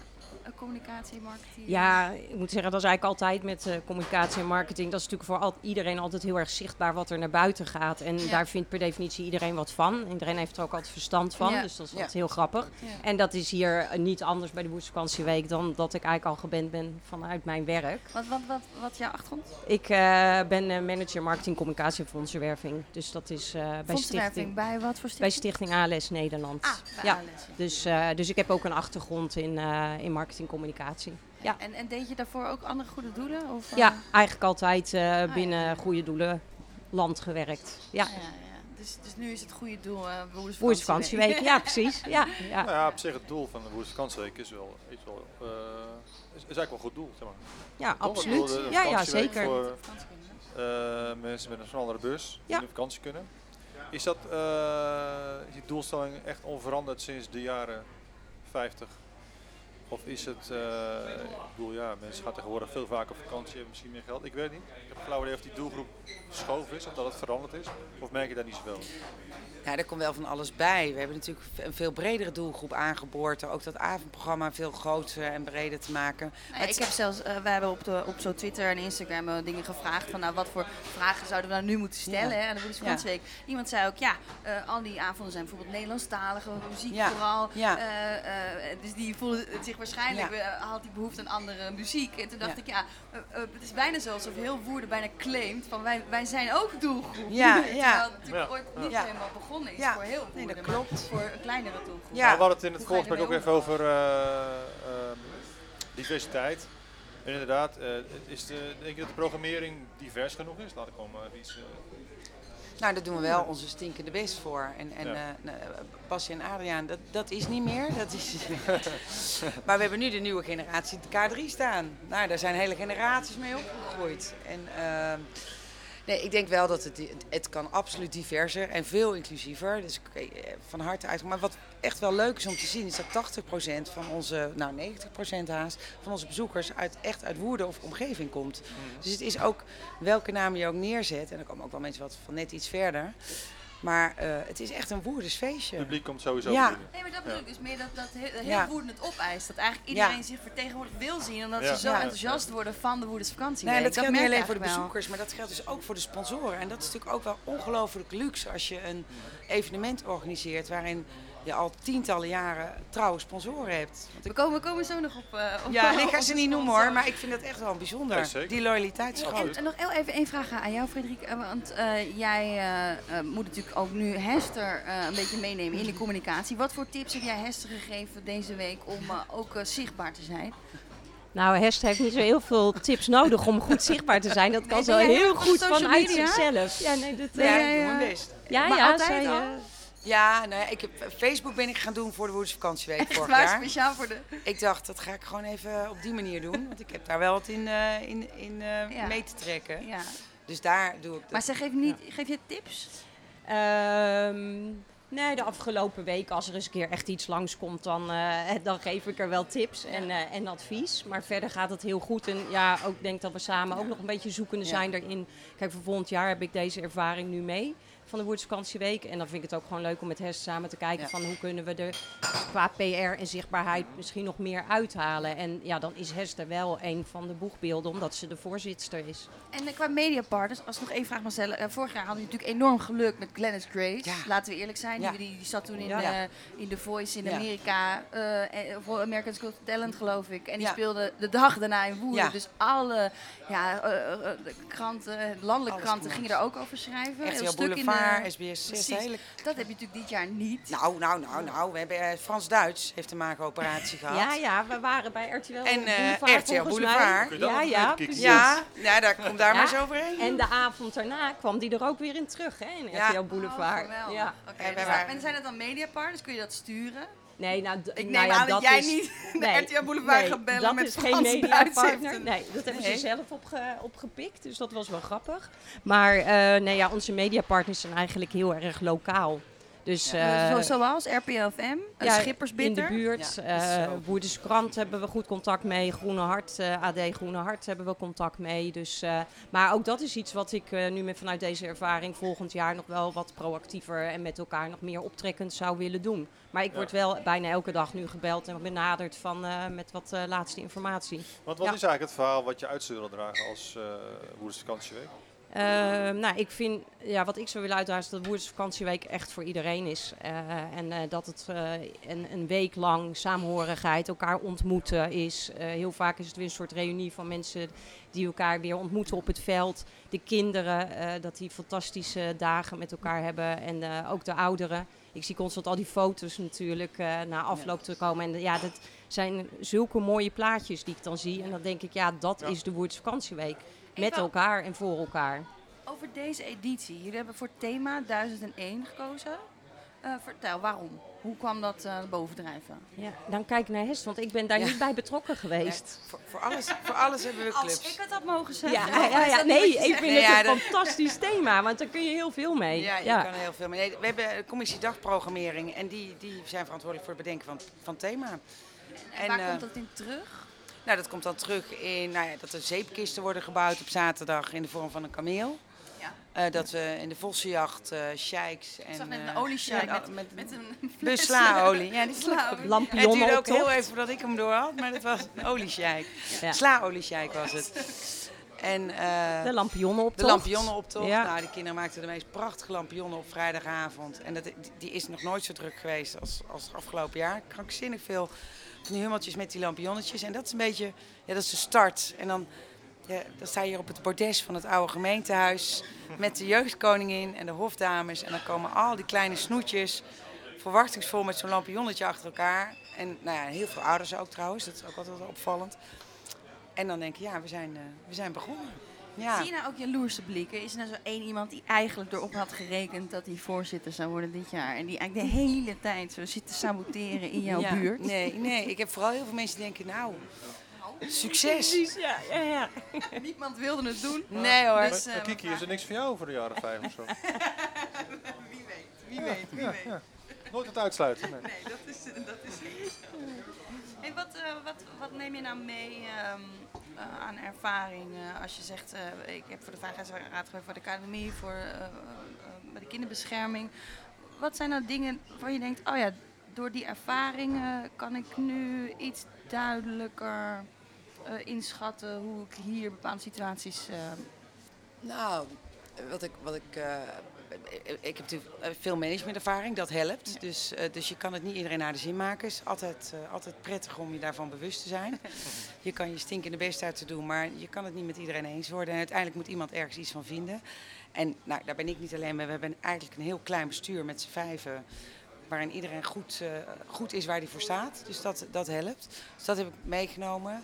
communicatie, marketing? Ja, ik moet zeggen, dat is eigenlijk altijd met eh, communicatie en marketing. Dat is natuurlijk voor al, iedereen altijd heel erg zichtbaar wat er naar buiten gaat. En Ja. daar vindt per definitie iedereen wat van. Iedereen heeft er ook altijd verstand van. Ja. Dus dat is Ja. altijd heel grappig. Ja. En dat is hier eh, niet anders bij de Woensvakantieweek dan dat ik eigenlijk al gewend ben vanuit mijn werk. Wat, wat, wat, wat is jouw achtergrond? Ik eh, ben eh, manager marketing, communicatie en fondsenwerving. Dus dat is eh, bij, Fondsenwerving stichting, bij wat voor bij stichting? Stichting ALS Nederland. Ah, bij Ja. ALS, ja. Dus, eh, dus ik heb ook een achtergrond in, eh in marketing communicatie. Ja. En, en deed je daarvoor ook andere goede doelen? Of, eh? Ja, eigenlijk altijd eh, ja. binnen goede doelen land gewerkt. Ja, Ja, ja. Dus, dus nu is het goede doel uh. Ja, precies. *laughs* Ja, ja. Nou ja, op zich het doel van de Boerenvakantieweek is wel, is wel eh, is, is eigenlijk wel een goed doel, zeg maar. ja Toch? absoluut. De- de Ja, ja, zeker. Voor eh, mensen met een snellere bus die Ja. in vakantie kunnen. Is dat eh, is die doelstelling echt onveranderd sinds de jaren 50? Of is het, eh, ik bedoel ja, mensen gaan tegenwoordig veel vaker vakantie, hebben misschien meer geld. Ik weet niet. Ik heb flauw idee of die doelgroep geschoven is, of dat het veranderd is. Of merk je dat niet zoveel? Ja, er komt wel van alles bij. We hebben natuurlijk een veel bredere doelgroep aangeboord. Ook dat avondprogramma veel groter en breder te maken. Ik heb zelfs, eh, we hebben op, de, op zo Twitter en Instagram eh, dingen gevraagd van nou, wat voor vragen zouden we nou nu moeten stellen Ja. hè, aan de Boeddhische Vakantieweek. Iemand zei ook ja, eh, al die avonden zijn bijvoorbeeld Nederlandstalige muziek Ja. vooral. Ja. Eh, eh, dus die voelde het zich waarschijnlijk, Ja. had die behoefte aan andere muziek. En toen dacht Ja. ik ja, het is bijna zo alsof heel Woerden bijna claimt van wij, wij zijn ook doelgroep. Ja, *laughs* Terwijl ja. het natuurlijk Ja. ooit niet Ja. helemaal begonnen is Ja. voor heel Nee, dat klopt. voor een kleinere doelgroep. Ja. Nou, we hadden het in het voorgesprek ook even over eh, ehm, diversiteit. En inderdaad, eh, is de, denk je dat de programmering divers genoeg is? Laat ik gewoon maar iets... eh, Nou, daar doen we wel onze stinkende best voor. En, en Ja. eh, nou, Basje en Adriaan, dat, dat is niet meer. Dat is... *laughs* maar we hebben nu de nieuwe generatie de K3 staan. Nou, daar zijn hele generaties mee opgegroeid. En ehm, nee, ik denk wel dat het, het kan absoluut diverser en veel inclusiever. Dus ik, eh, van harte uit. Maar wat echt wel leuk is om te zien, is dat 80% van onze, nou 90% haast, van onze bezoekers uit, echt uit Woerden of omgeving komt. Dus het is ook welke naam je ook neerzet. En er komen ook wel mensen wat van net iets verder. Maar eh, het is echt een Woerders feestje. Het publiek komt sowieso Ja. binnen. Nee, maar dat bedoel ik dus meer dat, dat heel, heel Ja. Woerden het opeist. Dat eigenlijk iedereen Ja. zich vertegenwoordigd wil zien. Omdat Ja. ze zo Ja. enthousiast worden van de Woerders vakantieweek. Nee, dat geldt niet alleen voor de wel. bezoekers, maar dat geldt dus ook voor de sponsoren. En dat is natuurlijk ook wel ongelooflijk luxe als je een evenement organiseert waarin je al tientallen jaren trouwe sponsoren hebt. Want We komen, we komen zo nog op. eh, op ja, *laughs* ik ga ze niet noemen hoor, maar ik vind dat echt wel bijzonder. Ja. Die loyaliteit is groot. en, en nog heel even één vraag aan jou, Frederik. Eh, Want eh, jij moet natuurlijk ook nu Hester eh, een beetje meenemen in de communicatie. Wat voor tips heb jij Hester gegeven deze week om ook zichtbaar te zijn? Nou, Hest heeft niet zo heel veel tips nodig om goed zichtbaar te zijn. Dat kan Nee, zo heel goed vanuit media? zichzelf. Ja, nee, dat, ja, eh, mijn best. ja, Maar ja, eh, Ja, nou ja, ik heb, Facebook ben ik gaan doen voor de Woerdersvakantieweek Echt vorig jaar. speciaal voor de... Ik dacht, dat ga ik gewoon even op die manier doen. Want ik heb daar wel wat in, eh, in, in eh, Ja. mee te trekken. Ja. Dus daar doe ik dat. Maar ze geeft niet... Geef je tips? Ehm, nee, de afgelopen week, als er eens een keer echt iets langskomt, dan, eh, *laughs* dan geef ik er wel tips en, eh, en advies. Maar verder gaat het heel goed. En ja, ook denk dat we samen ook nog een beetje zoekende Ja. zijn daarin. Kijk, voor volgend jaar heb ik deze ervaring nu mee van de Woerdsvakantieweek. En dan vind ik het ook gewoon leuk om met Hest samen te kijken Ja. van hoe kunnen we er qua PR en zichtbaarheid misschien nog meer uithalen. En ja, dan is Hest er wel een van de boegbeelden, omdat ze de voorzitter is. En eh, qua mediapartners, als ik nog één vraag mag stellen. eh, vorig jaar hadden we natuurlijk enorm geluk met Glennis Grace. Ja. Laten we eerlijk zijn. Ja. Die, zat toen in, Ja. eh, in The Voice in Ja. Amerika. voor America's Got Talent geloof ik. En die Ja. speelde de dag daarna in Woerden. Ja. Dus alle ja, de kranten, landelijke Alles kranten gingen daar ook over schrijven. Echt Heel heel stuk in de- SBS 6, Precies. hele... Dat heb je natuurlijk dit jaar niet. Nou, nou, nou, nou. We hebben eh, Frans-Duits heeft een maagoperatie gehad. Ja, ja, we waren bij RTL En, eh, Boulevard RTL Ja, ja, precies. Ja, ja, daar komt daar Ja. maar eens overheen. En de avond daarna kwam die er ook weer in terug, hè, in Ja. RTL Boulevard. Oh, ja. Oké, dus- waren- En zijn het dan mediapartners? Kun je dat sturen? Nee, nou, Ik nou neem ja, aan dat, jij is, niet de nee, RTL Boulevard nee, gaat bellen dat met is geen mediapartner. Nee, dat hebben Nee. ze zelf opge, opgepikt, dus dat was wel grappig. Maar eh, nee, ja, onze mediapartners zijn eigenlijk heel erg lokaal. Dus, Eh, zo- zoals RPL FM, een ja, schippersbitter. In de buurt. Ja, eh is zo. Woerders Krant hebben we goed contact mee. Groene Hart, eh, AD Groene Hart hebben we contact mee. Dus, eh, maar ook dat is iets wat ik eh, nu met, vanuit deze ervaring volgend jaar nog wel wat proactiever en met elkaar nog meer optrekkend zou willen doen. Maar ik Ja. word wel bijna elke dag nu gebeld en benaderd van, eh, met wat eh, laatste informatie. Want wat Ja. is eigenlijk het verhaal wat je uit zou willen dragen als uh, Woerdersvakantieweek? Ehm, nou, ik vind, ja, wat ik zou willen uitdragen is dat Woerders vakantieweek echt voor iedereen is. Eh, en eh, dat het eh, een, een week lang samenhorigheid, elkaar ontmoeten is. Heel vaak is het weer een soort reunie van mensen die elkaar weer ontmoeten op het veld. De kinderen, dat die fantastische dagen met elkaar hebben. En ook de ouderen. Ik zie constant al die foto's natuurlijk na afloop te komen. En ja, dat zijn zulke mooie plaatjes die ik dan zie. En dan denk ik, ja, dat Ja. is de Woerders vakantieweek. Met elkaar en voor elkaar. Over deze editie. Jullie hebben voor thema 1001 gekozen. Eh, vertel, waarom? Hoe kwam dat eh bovendrijven? Ja, dan kijk ik naar Hest, want ik ben daar Ja. niet bij betrokken geweest. Voor, voor, alles, voor alles hebben we Als clubs. ik het had mogen Ja, zeggen. ja, ja, niet nee, ik vind Nee, het ja, een dat- fantastisch thema, want daar kun je heel veel mee. Ja, je kan heel veel. mee. Nee, we hebben een commissie dagprogrammering en die, die zijn verantwoordelijk voor het bedenken van, van thema. En waar eh, komt dat in terug? Nou, dat komt dan terug in nou ja, dat er zeepkisten worden gebouwd op zaterdag in de vorm van een kameel. Ja. Eh, dat we in de vossenjacht eh sheiks en... Ik zag net eh, een oliesjeik ja, met, met een Dus slaolie. Ja, die *laughs* slaolie. Het Lampionnen duurde ook heel even voordat ik hem door had, maar het was een oliesjeik. Ja. Slaoliesjeik was het. En eh, De lampionnen op de lampionnenoptocht. Ja. Nou, de kinderen maakten de meest prachtige lampionnen op vrijdagavond. En dat, die is nog nooit zo druk geweest als, als het afgelopen jaar. Krankzinnig veel van die hummeltjes met die lampionnetjes. En dat is een beetje, ja, dat is de start. En dan, ja, dan sta je hier op het bordes van het oude gemeentehuis met de jeugdkoningin en de hofdames. En dan komen al die kleine snoetjes verwachtingsvol met zo'n lampionnetje achter elkaar. En nou ja, heel veel ouders ook trouwens, dat is ook altijd opvallend. En dan denk je, ja, we zijn, eh, we zijn begonnen. Ja. Zie je nou ook jaloerse blikken? Is er nou zo één iemand die eigenlijk erop had gerekend dat hij voorzitter zou worden dit jaar? En die eigenlijk de hele tijd zo zit te saboteren in jouw Ja, buurt? Nee, nee, ik heb vooral heel veel mensen die denken, nou, succes. Precies, ja, ja, ja. Niemand wilde het doen. Nee hoor. Dus, eh, Kiki, is er niks voor jou voor de jaren vijf of zo? *laughs* Wie weet, wie weet, wie ja, weet. ja. Nooit het uitsluiten. Nee. Nee, dat is, dat is niet zo. Wat, eh, wat, wat neem je nou mee ehm, eh, aan ervaring eh, als je zegt, ik heb voor de Veiligheidsraad gewerkt, voor de academie, voor bij de kinderbescherming. Wat zijn nou dingen waar je denkt, oh ja, door die ervaringen kan ik nu iets duidelijker inschatten hoe ik hier bepaalde situaties... eh, Nou, wat ik, wat ik, ik heb natuurlijk eh, veel managementervaring, dat helpt. Dus, eh, dus je kan het niet iedereen naar de zin maken. Het is altijd, eh, altijd prettig om je daarvan bewust te zijn. *laughs* Je kan je stinkende best uit te doen, maar je kan het niet met iedereen eens worden. En uiteindelijk moet iemand ergens iets van vinden. En nou, daar ben ik niet alleen mee. We hebben eigenlijk een heel klein bestuur met z'n vijven. Waarin iedereen goed, eh, goed is waar hij voor staat. Dus dat, dat helpt. Dus dat heb ik meegenomen.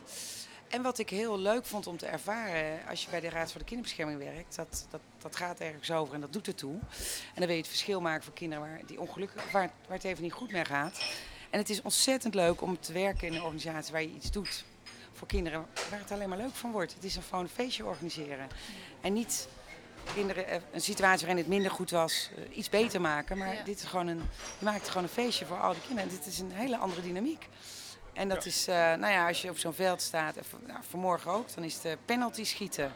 En wat ik heel leuk vond om te ervaren, als je bij de Raad voor de Kinderbescherming werkt, dat, dat, dat gaat ergens over en dat doet ertoe. En dan wil je het verschil maken voor kinderen waar, die ongelukkig, waar, waar het even niet goed mee gaat. En het is ontzettend leuk om te werken in een organisatie waar je iets doet voor kinderen waar het alleen maar leuk van wordt. Het is een gewoon een feestje organiseren. En niet kinderen, eh, een situatie waarin het minder goed was, eh, iets beter maken. Maar Ja. dit is gewoon een, je maakt gewoon een feestje voor al die kinderen. En dit is een hele andere dynamiek. En dat is, eh, nou ja, als je op zo'n veld staat, en van- nou, vanmorgen ook, dan is het penalty schieten.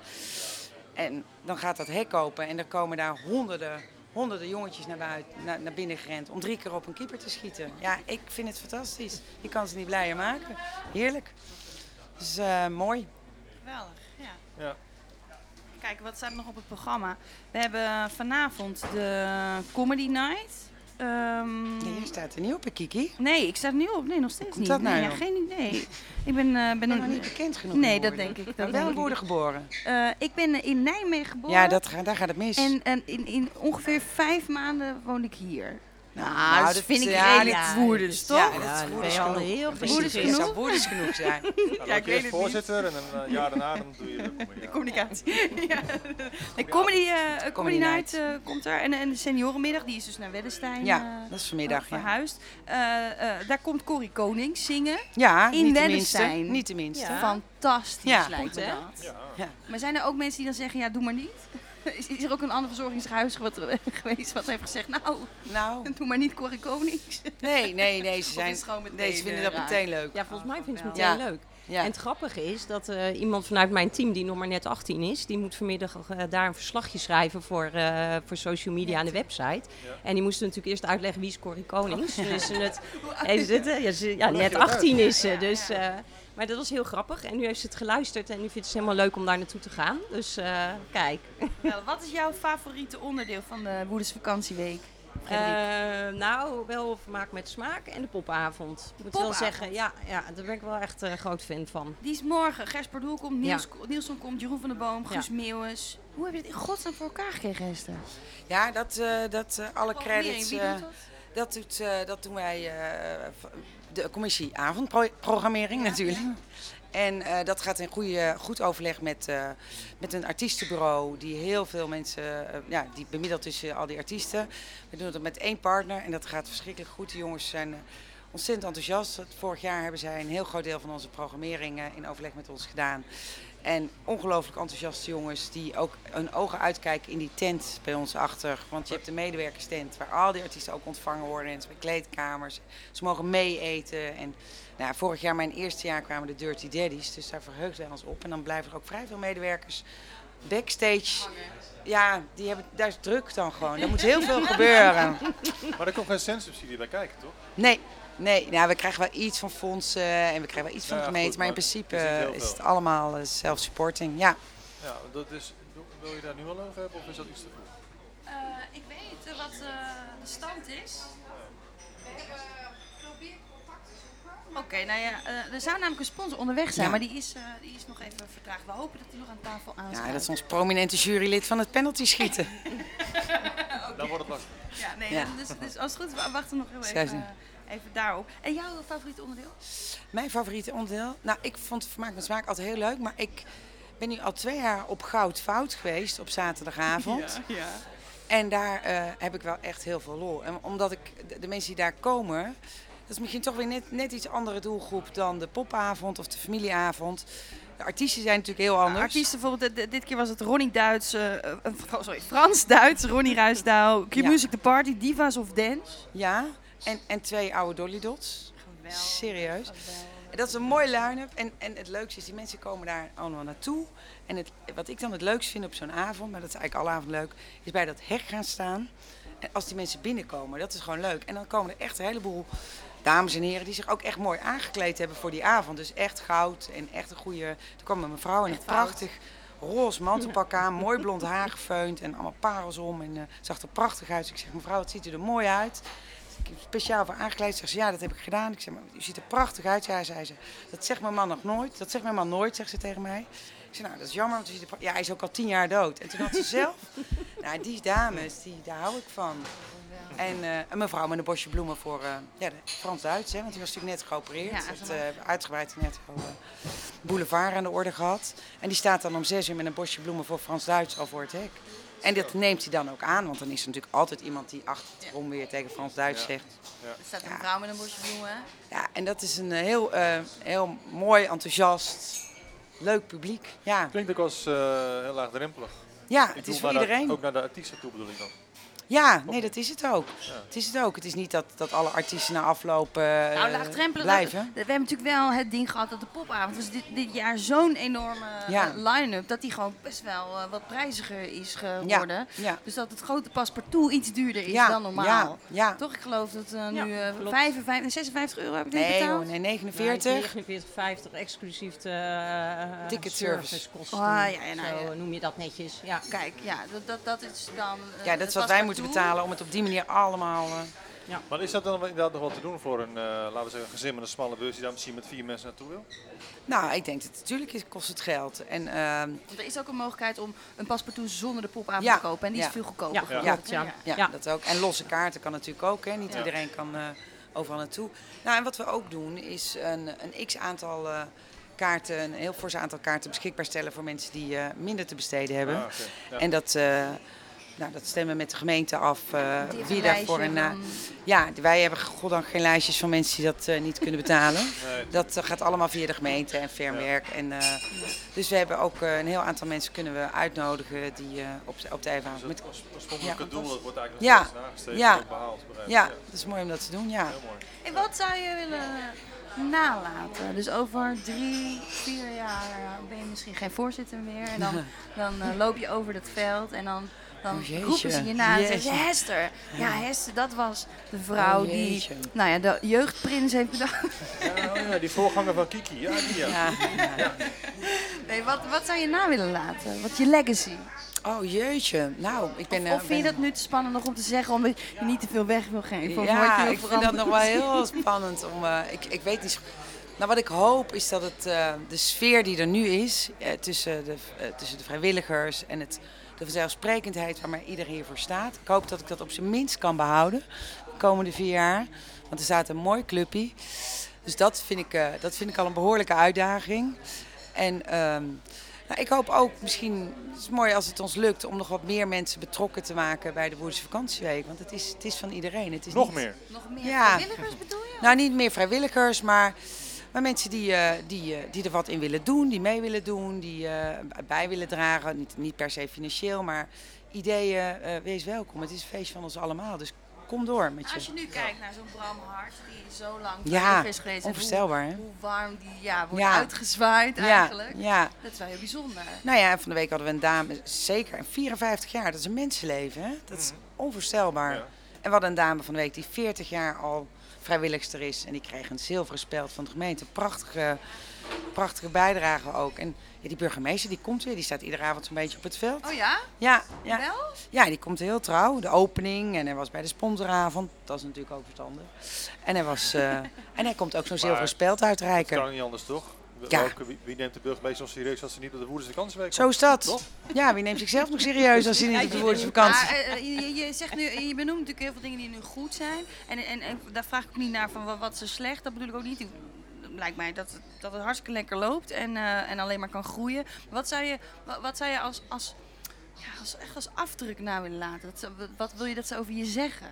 En dan gaat dat hek open en dan komen daar honderden, honderden jongetjes naar, buiten, naar, naar binnen gerend om drie keer op een keeper te schieten. Ja, ik vind het fantastisch. Je kan ze niet blijer maken. Heerlijk. Dus eh, mooi. Geweldig, ja. Ja. Kijk, wat staat er nog op het programma? We hebben vanavond de Comedy Night. Nee, jij staat er niet op, hè, Kiki. nee, ik sta er nu op. Nee, nog steeds niet. dat nou, nee, ja, joh? geen idee. Ik ben, eh, ben ben nog niet bekend genoeg. Nee, dat denk ik. Maar Dat wel denk in geboren. Eh, ik ben in Nijmegen geboren. Ja, dat, daar gaat het mis. En, en in, in ongeveer vijf maanden woon ik hier. Nou, nou, dat dat- vind ik ja, redelijk ja, woeders, toch? Ja, Ja, dat woeders al genoeg. heel geïntegreerd. Het zou woeders genoeg zijn. *laughs* Nou, ik dan weet ben je het voorzitter en een eh, jaar daarna dan doe je *laughs* de comedy. De communicatie. ja. *laughs* Nee, comedy, eh, comedy, Comedy Night Night. komt er. En, en de seniorenmiddag, die is dus naar Weddestein Ja, dat is vanmiddag. Ja, verhuisd. Eh, eh, daar komt Corrie Koning zingen. ja In niet de. Niet de minste. Ja. Fantastisch Ja. lijkt me hè? dat. Ja. Ja. Maar zijn er ook mensen die dan zeggen, ja, doe maar niet? *laughs* Is, is er ook een ander verzorgingshuis wat, *laughs* geweest wat heeft gezegd, nou, Nou, *laughs* doe maar niet Corrie Konings? nee, nee, nee. Ze, zijn, is nee, ze vinden eh, dat raar? meteen leuk. Ja, volgens mij vinden ze het Ja. meteen leuk. Ja. En het grappige is dat eh, iemand vanuit mijn team, die nog maar net 18 is, die moet vanmiddag eh, daar een verslagje schrijven voor, eh, voor social media en de website. En die moest natuurlijk eerst uitleggen wie is Corrie Konings. Dus ze het, heeft het, eh, ja, ze, ja, net je dat 18 is ze. Dus, eh, maar dat was heel grappig. En nu heeft ze het geluisterd en nu vindt ze het helemaal leuk om daar naartoe te gaan. Dus eh, kijk. Wel, wat is jouw favoriete onderdeel van de Woeders vakantieweek? Eh, nou, wel vermaak met smaak en de popavond. Ik moet wel zeggen, ja, ja, daar ben ik wel echt een groot fan van. Die is morgen. Gers Pardoel komt, Niels, Ja. Nielsen komt, Jeroen van der Boom, Guus Meeuwis. Hoe heb je het in godsnaam voor elkaar gekregen, Esther? Ja, dat, eh, dat eh, alle credits, wie eh, doet dat? dat, doet, eh, dat doen wij, eh, de commissie avondprogrammering natuurlijk. En eh, dat gaat in goede, goed overleg met, eh, met een artiestenbureau die heel veel mensen, eh, ja, die bemiddelt tussen al die artiesten. We doen het met één partner en dat gaat verschrikkelijk goed. De jongens zijn ontzettend enthousiast. Vorig jaar hebben zij een heel groot deel van onze programmering in overleg met ons gedaan. En ongelooflijk enthousiaste jongens die ook hun ogen uitkijken in die tent bij ons achter. Want je hebt de medewerkerstent waar al die artiesten ook ontvangen worden. En ze hebben kleedkamers. Ze mogen mee eten. En nou, vorig jaar, mijn eerste jaar, kwamen de Dirty Daddies. Dus daar verheugden wij ons op. En dan blijven er ook vrij veel medewerkers backstage. Ja, die hebben, daar is druk dan gewoon. Er moet heel veel *laughs* gebeuren. Maar er komt geen centsubsidie bij kijken, toch? Nee, nee nou, we krijgen wel iets van fondsen en we krijgen wel iets van Ja, de gemeente. goed, maar in principe is het allemaal eh, self-supporting. Ja. Ja, dat is, wil je daar nu al over hebben of is dat iets te vroeg? Eh, ik weet eh, wat eh, de stand is. Oké, nou ja, eh, er zou namelijk een sponsor onderweg zijn, Ja. maar die is, eh, die is nog even vertraagd. We hopen dat hij nog aan tafel aansluit. ja, dat is ons prominente jurylid van het penalty schieten. *laughs* Dan wordt het lastig. Ja, nee, Ja. Dus, dus als het goed is, wa- wachten we nog heel Zij even, zijn- eh, even daarop. En jouw favoriete onderdeel? Mijn favoriete onderdeel? Nou, ik vond Vermaak met Smaak altijd heel leuk. Maar ik ben nu al twee jaar op Goud Fout geweest op zaterdagavond. ja. En daar eh, heb ik wel echt heel veel lol. En omdat ik de, de mensen die daar komen, dat is misschien toch weer net, net iets andere doelgroep dan de popavond of de familieavond. De artiesten zijn natuurlijk heel anders. Artiesten bijvoorbeeld, dit- dit keer was het Ronnie Duits, eh, eh, sorry, Frans-Duits, Ronnie Ruisdaal, Q-Music The Party, Divas of Dance. Ja, en, en twee oude Dolly Dots. Serieus. En dat is een mooi line-up. En, en het leukste is, die mensen komen daar allemaal naartoe. En het, wat ik dan het leukste vind op zo'n avond, maar dat is eigenlijk alle avond leuk, is bij dat hek gaan staan. En als die mensen binnenkomen, dat is gewoon leuk. En dan komen er echt een heleboel dames en heren die zich ook echt mooi aangekleed hebben voor die avond. Dus echt goud en echt een goede... Er kwam een mevrouw in een prachtig roze mantelpak *laughs* aan, mooi blond haar gefeund en allemaal parels om. En eh, zag er prachtig uit. Dus ik zeg, mevrouw, het ziet er mooi uit. Speciaal voor aangekleed. Zegt ze, ja, dat heb ik gedaan. Ik zeg, maar u ziet er prachtig uit. Ja, zei ze. Dat zegt mijn man nog nooit. Dat zegt mijn man nooit, zegt ze tegen mij. Ik zeg, nou, dat is jammer, want u ziet er Ja, hij is ook al tien jaar dood. En toen had ze *laughs* zelf... nou, die dames, die, daar hou ik van. En eh, een mevrouw met een bosje bloemen voor eh, ja, Frans-Duits, hè, want die was natuurlijk net geopereerd. Ja, Het, eh, uitgebreid net boulevard aan de orde gehad. En die staat dan om zes uur met een bosje bloemen voor Frans-Duits al voor het hek. En dat neemt hij dan ook aan, want dan is er natuurlijk altijd iemand die achterom weer tegen Frans-Duits Ja. zegt. Er staat een vrouw met een bosje bloemen. Ja, en dat is een eh, heel, eh, heel mooi, enthousiast, leuk publiek. Ja, Klinkt ook als eh, heel laagdrempelig. ja Ik het is voor naar iedereen. ook naar de artiesten toe bedoel ik dan. Ja, nee, dat is het ook. Ja. Het is het ook. Het is niet dat, dat alle artiesten na aflopen eh, Nou, laagdrempelig. blijven. We hebben natuurlijk wel het ding gehad dat de popavond was dit, dit jaar zo'n enorme Ja. eh, line-up dat die gewoon best wel eh, wat prijziger is geworden. Ja, Dus dat het grote paspartout iets duurder is ja, dan normaal. Ja, ja. Toch? Ik geloof dat eh, Ja, nu eh, klopt. 55, 56 euro heb ik Nee, betaald. hoor, nee, 49. 49,50 exclusief de uh, Ticket service. kosten. Ah, ja, ja, nou, Zo ja. noem je dat netjes. Ja. Kijk, ja, dat, dat, dat is dan. Ja, dat is wat wij moeten betalen om het op die manier allemaal... eh, Maar is dat dan inderdaad nog wat te doen voor een, eh, laten we zeggen, gezin met een smalle beurs die daar misschien met vier mensen naartoe wil? Nou, ik denk dat natuurlijk is- kost het geld. En ehm, Want er is ook een mogelijkheid om een paspartout zonder de popavond Ja, te kopen. En die ja. is veel goedkoper. Ja. Ja. ja, Ja. dat ook. En losse kaarten kan natuurlijk ook. Hè. Niet Ja. iedereen kan eh, overal naartoe. Nou, en wat we ook doen is een, een x-aantal eh, kaarten, een heel fors aantal kaarten beschikbaar stellen voor mensen die eh, minder te besteden hebben. Ah. Ja. En dat, eh, nou, dat stemmen we met de gemeente af eh, Die heeft wie daarvoor een... eh, van- ja, wij hebben goddank geen lijstjes van mensen die dat eh, niet kunnen betalen. *laughs* Nee, Dat gaat allemaal via de gemeente en Fernwerk. En, eh, dus we hebben ook eh, een heel aantal mensen kunnen we uitnodigen die eh, op, op de Evenavond... dus Met, het oors- oorspronkelijke Ja. doel dat wordt eigenlijk Ja. nog steeds Ja. en ook behaald. ja, dat is mooi om dat te doen, ja. Heel mooi. En wat zou je willen nalaten? Dus over drie, vier jaar ben je misschien geen voorzitter meer. En dan, *laughs* dan loop je over dat veld en dan, dan Oh, roepen ze je na en zeggen ze, Jeetje. Hester. Ja, Hester, dat was de vrouw Oh, die jeetje. nou ja, de jeugdprins heeft bedacht. Ja, oh ja, die voorganger van Kiki, ja, die ja. ja. Nee, wat, wat zou je na willen laten? Wat je legacy? Oh jeetje, nou, ik ben... Of, eh, of vind je dat nu te spannend nog om te zeggen, omdat je niet te veel weg wil geven? Of je Ja, ik vind dat nog wel heel spannend. Om, eh, ik, ik weet niet. Nou, wat ik hoop is dat het, eh, de sfeer die er nu is, eh, tussen, de, tussen de vrijwilligers en het, de vanzelfsprekendheid waar maar iedereen hiervoor staat. Ik hoop dat ik dat op zijn minst kan behouden de komende vier jaar. Want er staat een mooi clubje. Dus dat vind ik, eh, dat vind ik al een behoorlijke uitdaging. En ehm, nou, ik hoop ook misschien, het is mooi als het ons lukt, om nog wat meer mensen betrokken te maken bij de Woerdense vakantieweek. Want het is, het is van iedereen. Het is Nog niet- meer. Nog meer Ja. vrijwilligers bedoel je? nou, niet meer vrijwilligers, maar, maar mensen die, eh, die, eh, die er wat in willen doen, die mee willen doen, die eh, bij willen dragen. Niet, niet per se financieel, maar ideeën, eh, wees welkom. Het is een feest van ons allemaal, dus kom door met je. Als je nu kijkt naar zo'n Bram Hart, die zo lang Ja, is geweest. onvoorstelbaar, hè? Hoe, hoe warm die ja, wordt Ja. uitgezwaaid Ja, eigenlijk. ja. Dat is wel heel bijzonder. Nou ja, en van de week hadden we een dame, zeker, en 54 jaar, dat is een mensenleven, hè? Dat is onvoorstelbaar. Ja. En we hadden een dame van de week die 40 jaar al vrijwilligster is. En die kreeg een zilveren speld van de gemeente. Prachtige, prachtige bijdrage ook. En ja, die burgemeester die komt weer, die staat iedere avond zo'n beetje op het veld. Oh ja? Ja, ja. Wel? ja, die komt heel trouw. De opening en hij was bij de sponsoravond. Dat is natuurlijk ook verstandig. En hij, was, eh, *laughs* en hij komt ook zo'n zilveren speld Dat uitreiken. kan niet anders, toch? Ja. Welke- wie, wie neemt de burgemeester zo serieus als ze niet op de Woerdense vakantieweek Zo is dat. Toch? Ja, wie neemt zichzelf nog serieus als hij niet op de Woerdense vakantie... Maar, eh, eh, je, je zegt nu, je benoemt natuurlijk heel veel dingen die nu goed zijn. En, en, en daar vraag ik ook niet naar van wat, er slecht. Dat bedoel ik ook niet. Het lijkt mij dat het, dat het hartstikke lekker loopt en, eh, en alleen maar kan groeien. Wat zou je, wat, wat zou je als, als, ja, als, echt als afdruk na willen laten? Wat wil je dat ze over je zeggen?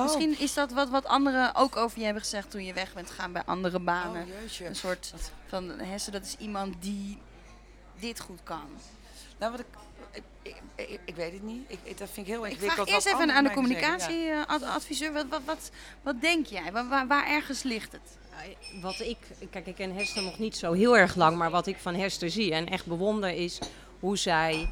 Oh. Misschien is dat wat, wat anderen ook over je hebben gezegd toen je weg bent gegaan bij andere banen. Oh. Een soort van Hesse, dat is iemand die dit goed kan. Nou, wat ik, ik, ik, ik, ik weet het niet. Ik, ik- dat vind ik heel Ik ingewikkeld. vraag eerst even aan de anderen mij zeggen. communicatieadviseur. Wat, wat, wat, wat denk jij? Waar, waar, waar ergens ligt het? Wat ik, kijk, ik ken Hester nog niet zo heel erg lang, maar wat ik van Hester zie en echt bewonder is hoe zij,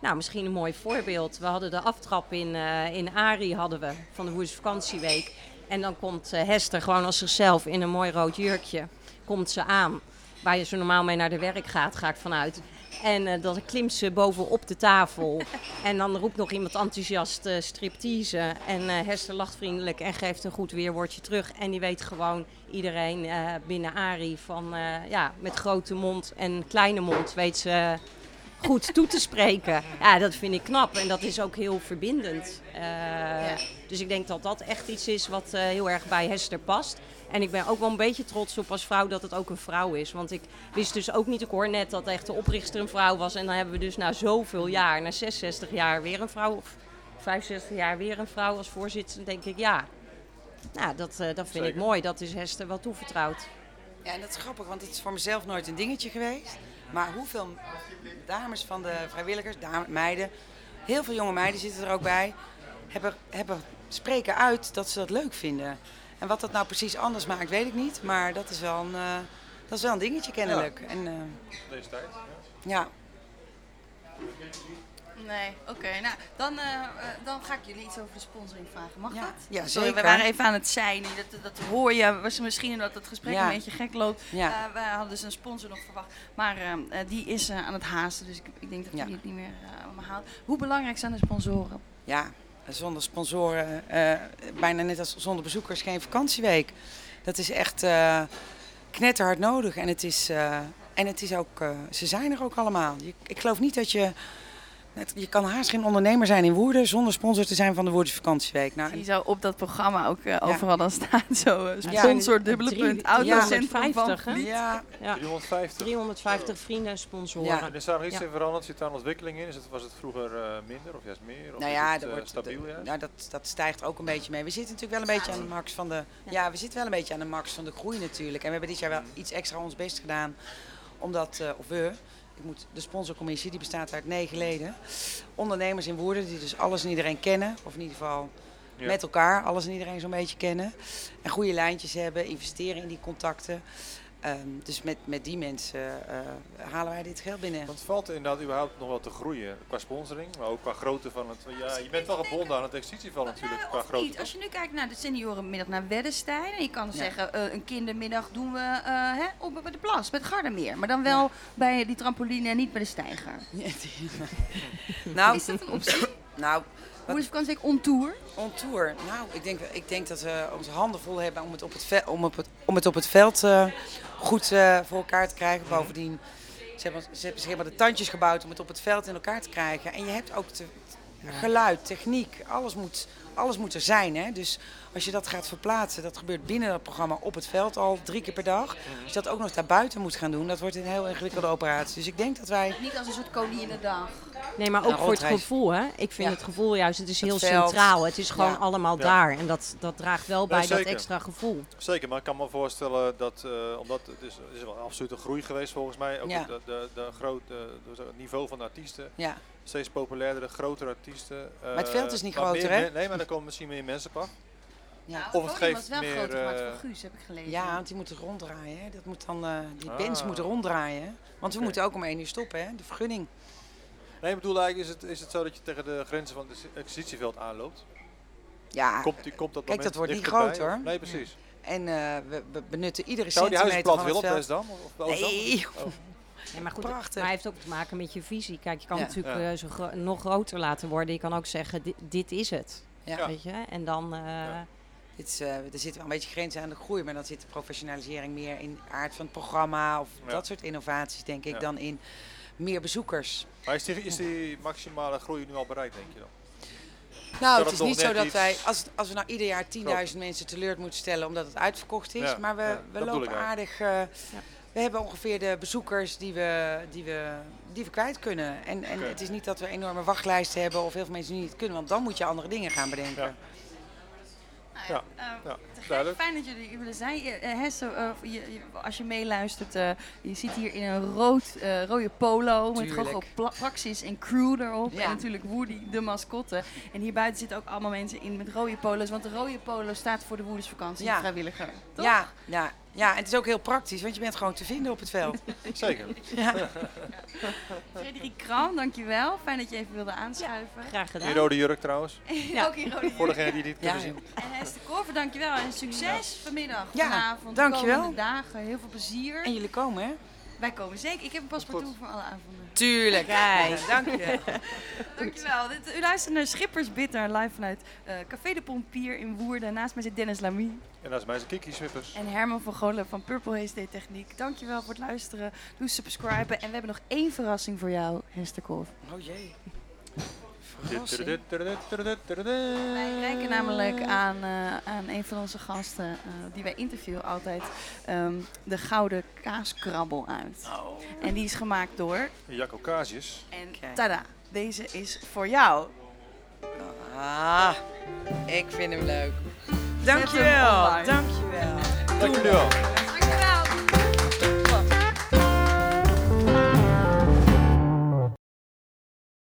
nou misschien een mooi voorbeeld. We hadden de aftrap in, eh in Ari hadden we van de Woerse vakantieweek. En dan komt eh, Hester gewoon als zichzelf in een mooi rood jurkje, komt ze aan. Waar je zo normaal mee naar de werk gaat, ga ik vanuit. En eh, dan klimt ze bovenop de tafel. en dan roept nog iemand enthousiast eh striptease. En Hester lacht vriendelijk en geeft een goed weerwoordje terug. En die weet gewoon iedereen binnen Ari van... ja, met grote mond en kleine mond weet ze goed toe te spreken. Ja, dat vind ik knap en dat is ook heel verbindend. Eh, Dus ik denk dat dat echt iets is wat eh, heel erg bij Hester past. En ik ben ook wel een beetje trots op als vrouw dat het ook een vrouw is. Want ik wist dus ook niet, ik hoor net dat echt de oprichter een vrouw was. En dan hebben we dus na zoveel jaar, na 66 jaar weer een vrouw, of 65 jaar weer een vrouw als voorzitter. Dan denk ik, ja, nou, dat, eh, dat vind ik mooi. Dat is Hester wel toevertrouwd. Ja, en dat is grappig, want het is voor mezelf nooit een dingetje geweest. Maar hoeveel dames van de vrijwilligers, dame, meiden, heel veel jonge meiden zitten er ook bij, hebben, hebben spreken uit dat ze dat leuk vinden. En wat dat nou precies anders maakt, weet ik niet. Maar dat is wel een, eh, dat is wel een dingetje kennelijk. En, eh, Deze tijd. ja. ja. Nee, oké. Nou, dan, eh, eh, dan ga ik jullie iets over de sponsoring vragen. Mag Ja, dat? ja, Sorry, we waren even aan het zijn. Dat, dat hoor je. Was misschien omdat het gesprek Ja. een beetje gek loopt. Ja. Eh, we hadden dus een sponsor nog verwacht. Maar eh, eh, die is aan het haasten. Dus ik, ik denk dat Ja. het niet meer haalt. Hoe belangrijk zijn de sponsoren? Ja, zonder sponsoren, bijna net als zonder bezoekers, geen vakantieweek. Dat is echt knetterhard nodig. En het is, en het is ook, ze zijn er ook allemaal. Ik geloof niet dat je, net- je kan haast geen ondernemer zijn in Woerden zonder sponsor te zijn van de Woerdse vakantieweek. Nou, Die en- zou op dat programma ook eh, overal dan staan. Zo, Ja. sponsor, dubbele Drie- punt, autocentrum van 350, hè? Vliet. ja, Ja. 350. 350 vrienden, sponsoren. Ja. En is daar nog iets Ja. in veranderd? Zit daar een ontwikkeling in? Is het, was het vroeger eh, minder of juist meer? Of nou is ja, het, er eh, wordt, stabiel de- nou, dat, dat stijgt ook een beetje mee. We zitten natuurlijk wel een beetje aan de max van de, ja, we zitten wel een beetje aan de max van de groei natuurlijk. En we hebben dit jaar wel iets extra ons best gedaan, omdat, eh, of we, ik moet, de sponsorcommissie die bestaat uit negen leden, ondernemers in Woerden die dus alles en iedereen kennen, of in ieder geval Ja. met elkaar alles en iedereen zo'n beetje kennen. En goede lijntjes hebben, investeren in die contacten. Ehm, dus met, met die mensen eh, halen wij dit geld binnen. Want valt er inderdaad überhaupt nog wel te groeien qua sponsoring, maar ook qua grootte van het. Ja, je bent wel gebonden aan het exercitieval natuurlijk Nou, qua of grootte. niet. Als je nu kijkt naar de seniorenmiddag naar Weddenstein. En je kan Ja. zeggen, eh, een kindermiddag doen we eh, hè, op bij de plas, met Gardermeer. Maar dan wel bij die trampoline en niet bij de steiger. *laughs* Ja, die- nou, Is dat een optie? nou, Hoe is vakantieweek on tour? On tour. Nou, ik denk, ik denk dat we onze handen vol hebben om het op het, ve- om op het, om het, op het veld eh, goed eh, voor elkaar te krijgen. Bovendien, ze hebben, ze hebben de tandjes gebouwd om het op het veld in elkaar te krijgen. En je hebt ook te, geluid, techniek, alles moet, alles moet er zijn. Hè? Dus als je dat gaat verplaatsen, dat gebeurt binnen dat programma op het veld al drie keer per dag. Als je dat ook nog daarbuiten moet gaan doen, dat wordt een heel ingewikkelde operatie. Dus ik denk dat wij... Niet als een soort koninginnedag. Nee, maar ook voor het gevoel, hè? Ik vind Ja. het gevoel juist, het is heel centraal. Het is gewoon Ja. allemaal Ja. daar. En dat, dat draagt wel bij dat extra gevoel. Zeker, maar ik kan me voorstellen dat, eh, omdat het is, het is wel absoluut een groei geweest volgens mij, ook Ja. de, de, de grote, de- het niveau van de artiesten, Ja, steeds populairdere, grotere artiesten. het eh, veld is niet maar groter, hè? Nee, maar er komen misschien meer mensen op af. ja. Of het geeft was wel meer, groter gemaakt eh, voor Guus, heb ik gelezen. Ja, want die moeten ronddraaien. Hè. Dat moet dan, eh, die Ah. bands moeten ronddraaien. hè. Want we moeten ook om één uur stoppen, hè? de vergunning. Nee, ik bedoel eigenlijk, is het, is het zo dat je tegen de grenzen van het exercitieveld aanloopt? Ja, Komt, die, komt dat Kijk, moment dat wordt niet groot, hoor. Nee, precies. en eh, we, we benutten iedere Zou die huizen centimeter plat van willen het op. Westdam? Of, of? Nee, Oh. Nee, maar goed, Prachtig. maar hij heeft ook te maken met je visie. Kijk, je kan Ja. natuurlijk Ja. eh, zo gro- nog groter laten worden. Je kan ook zeggen, dit, dit is het. Ja. Weet je? En dan... eh, Ja. Dit is, eh, er zitten wel een beetje grenzen aan de groei, maar dan zit de professionalisering meer in de aard van het programma of Ja. dat soort innovaties, denk ik, Ja. dan in meer bezoekers. Maar is die, is die maximale groei nu al bereikt, denk je dan? Nou, het is niet zo dat wij, als, als we nou ieder jaar 10.000 mensen teleur moeten stellen omdat het uitverkocht is, Ja, maar we, ja, we lopen aardig. We hebben ongeveer de bezoekers die we, die we, die we kwijt kunnen. En, en het is niet dat we enorme wachtlijsten hebben of heel veel mensen die niet kunnen, want dan moet je andere dingen gaan bedenken. Ja. Nou Ja, eh, ja. Duidelijk. Fijn dat jullie hier willen zijn. Je, eh, Hesse, eh, je, je- als je meeluistert, eh, je zit hier in een rood, eh, rode polo met. Gogo Pla- Praxis en Crew erop. Ja. En natuurlijk Woody, de mascotte. En hier buiten zitten ook allemaal mensen in met rode polo's. Want de rode polo staat voor de Woerdersvakantie Ja. vrijwilliger. Toch? Ja, ja, ja, en het is ook heel praktisch, want je bent gewoon te vinden op het veld. *laughs* Zeker. ja. Frederik Kram, dankjewel. Fijn dat je even wilde aanschuiven. graag gedaan. rode jurk trouwens. *laughs* Ook in rode Voor degenen die Ja, kunnen zien. En Hester Korver, dankjewel. En succes vanmiddag, Ja, vanavond, dankjewel. de komende dagen. Heel veel plezier. En jullie komen, hè? Wij komen zeker. Ik heb een paspoort toe voor alle avonden. Tuurlijk. Kijk. Dank je. Dankjewel. Dit, u luistert naar Schippers Bitter live vanuit eh, Café de Pompier in Woerden. Naast mij zit Dennis Lamy En is mij zijn Kiki Swippers. en Herman van Golen van Purple HD Techniek. Dankjewel voor het luisteren. Doe subscriben. En we hebben nog één verrassing voor jou, Hester Kolf. Oh jee. Wij reiken namelijk aan, eh, aan een van onze gasten, eh, die wij interviewen altijd, ehm, de Gouden Kaaskrabbel uit. Oh. En die is gemaakt door... Jacco Casius. En tada, deze is voor jou. Ah, ik vind hem leuk. Dankjewel. online. Dankjewel. Dankjewel.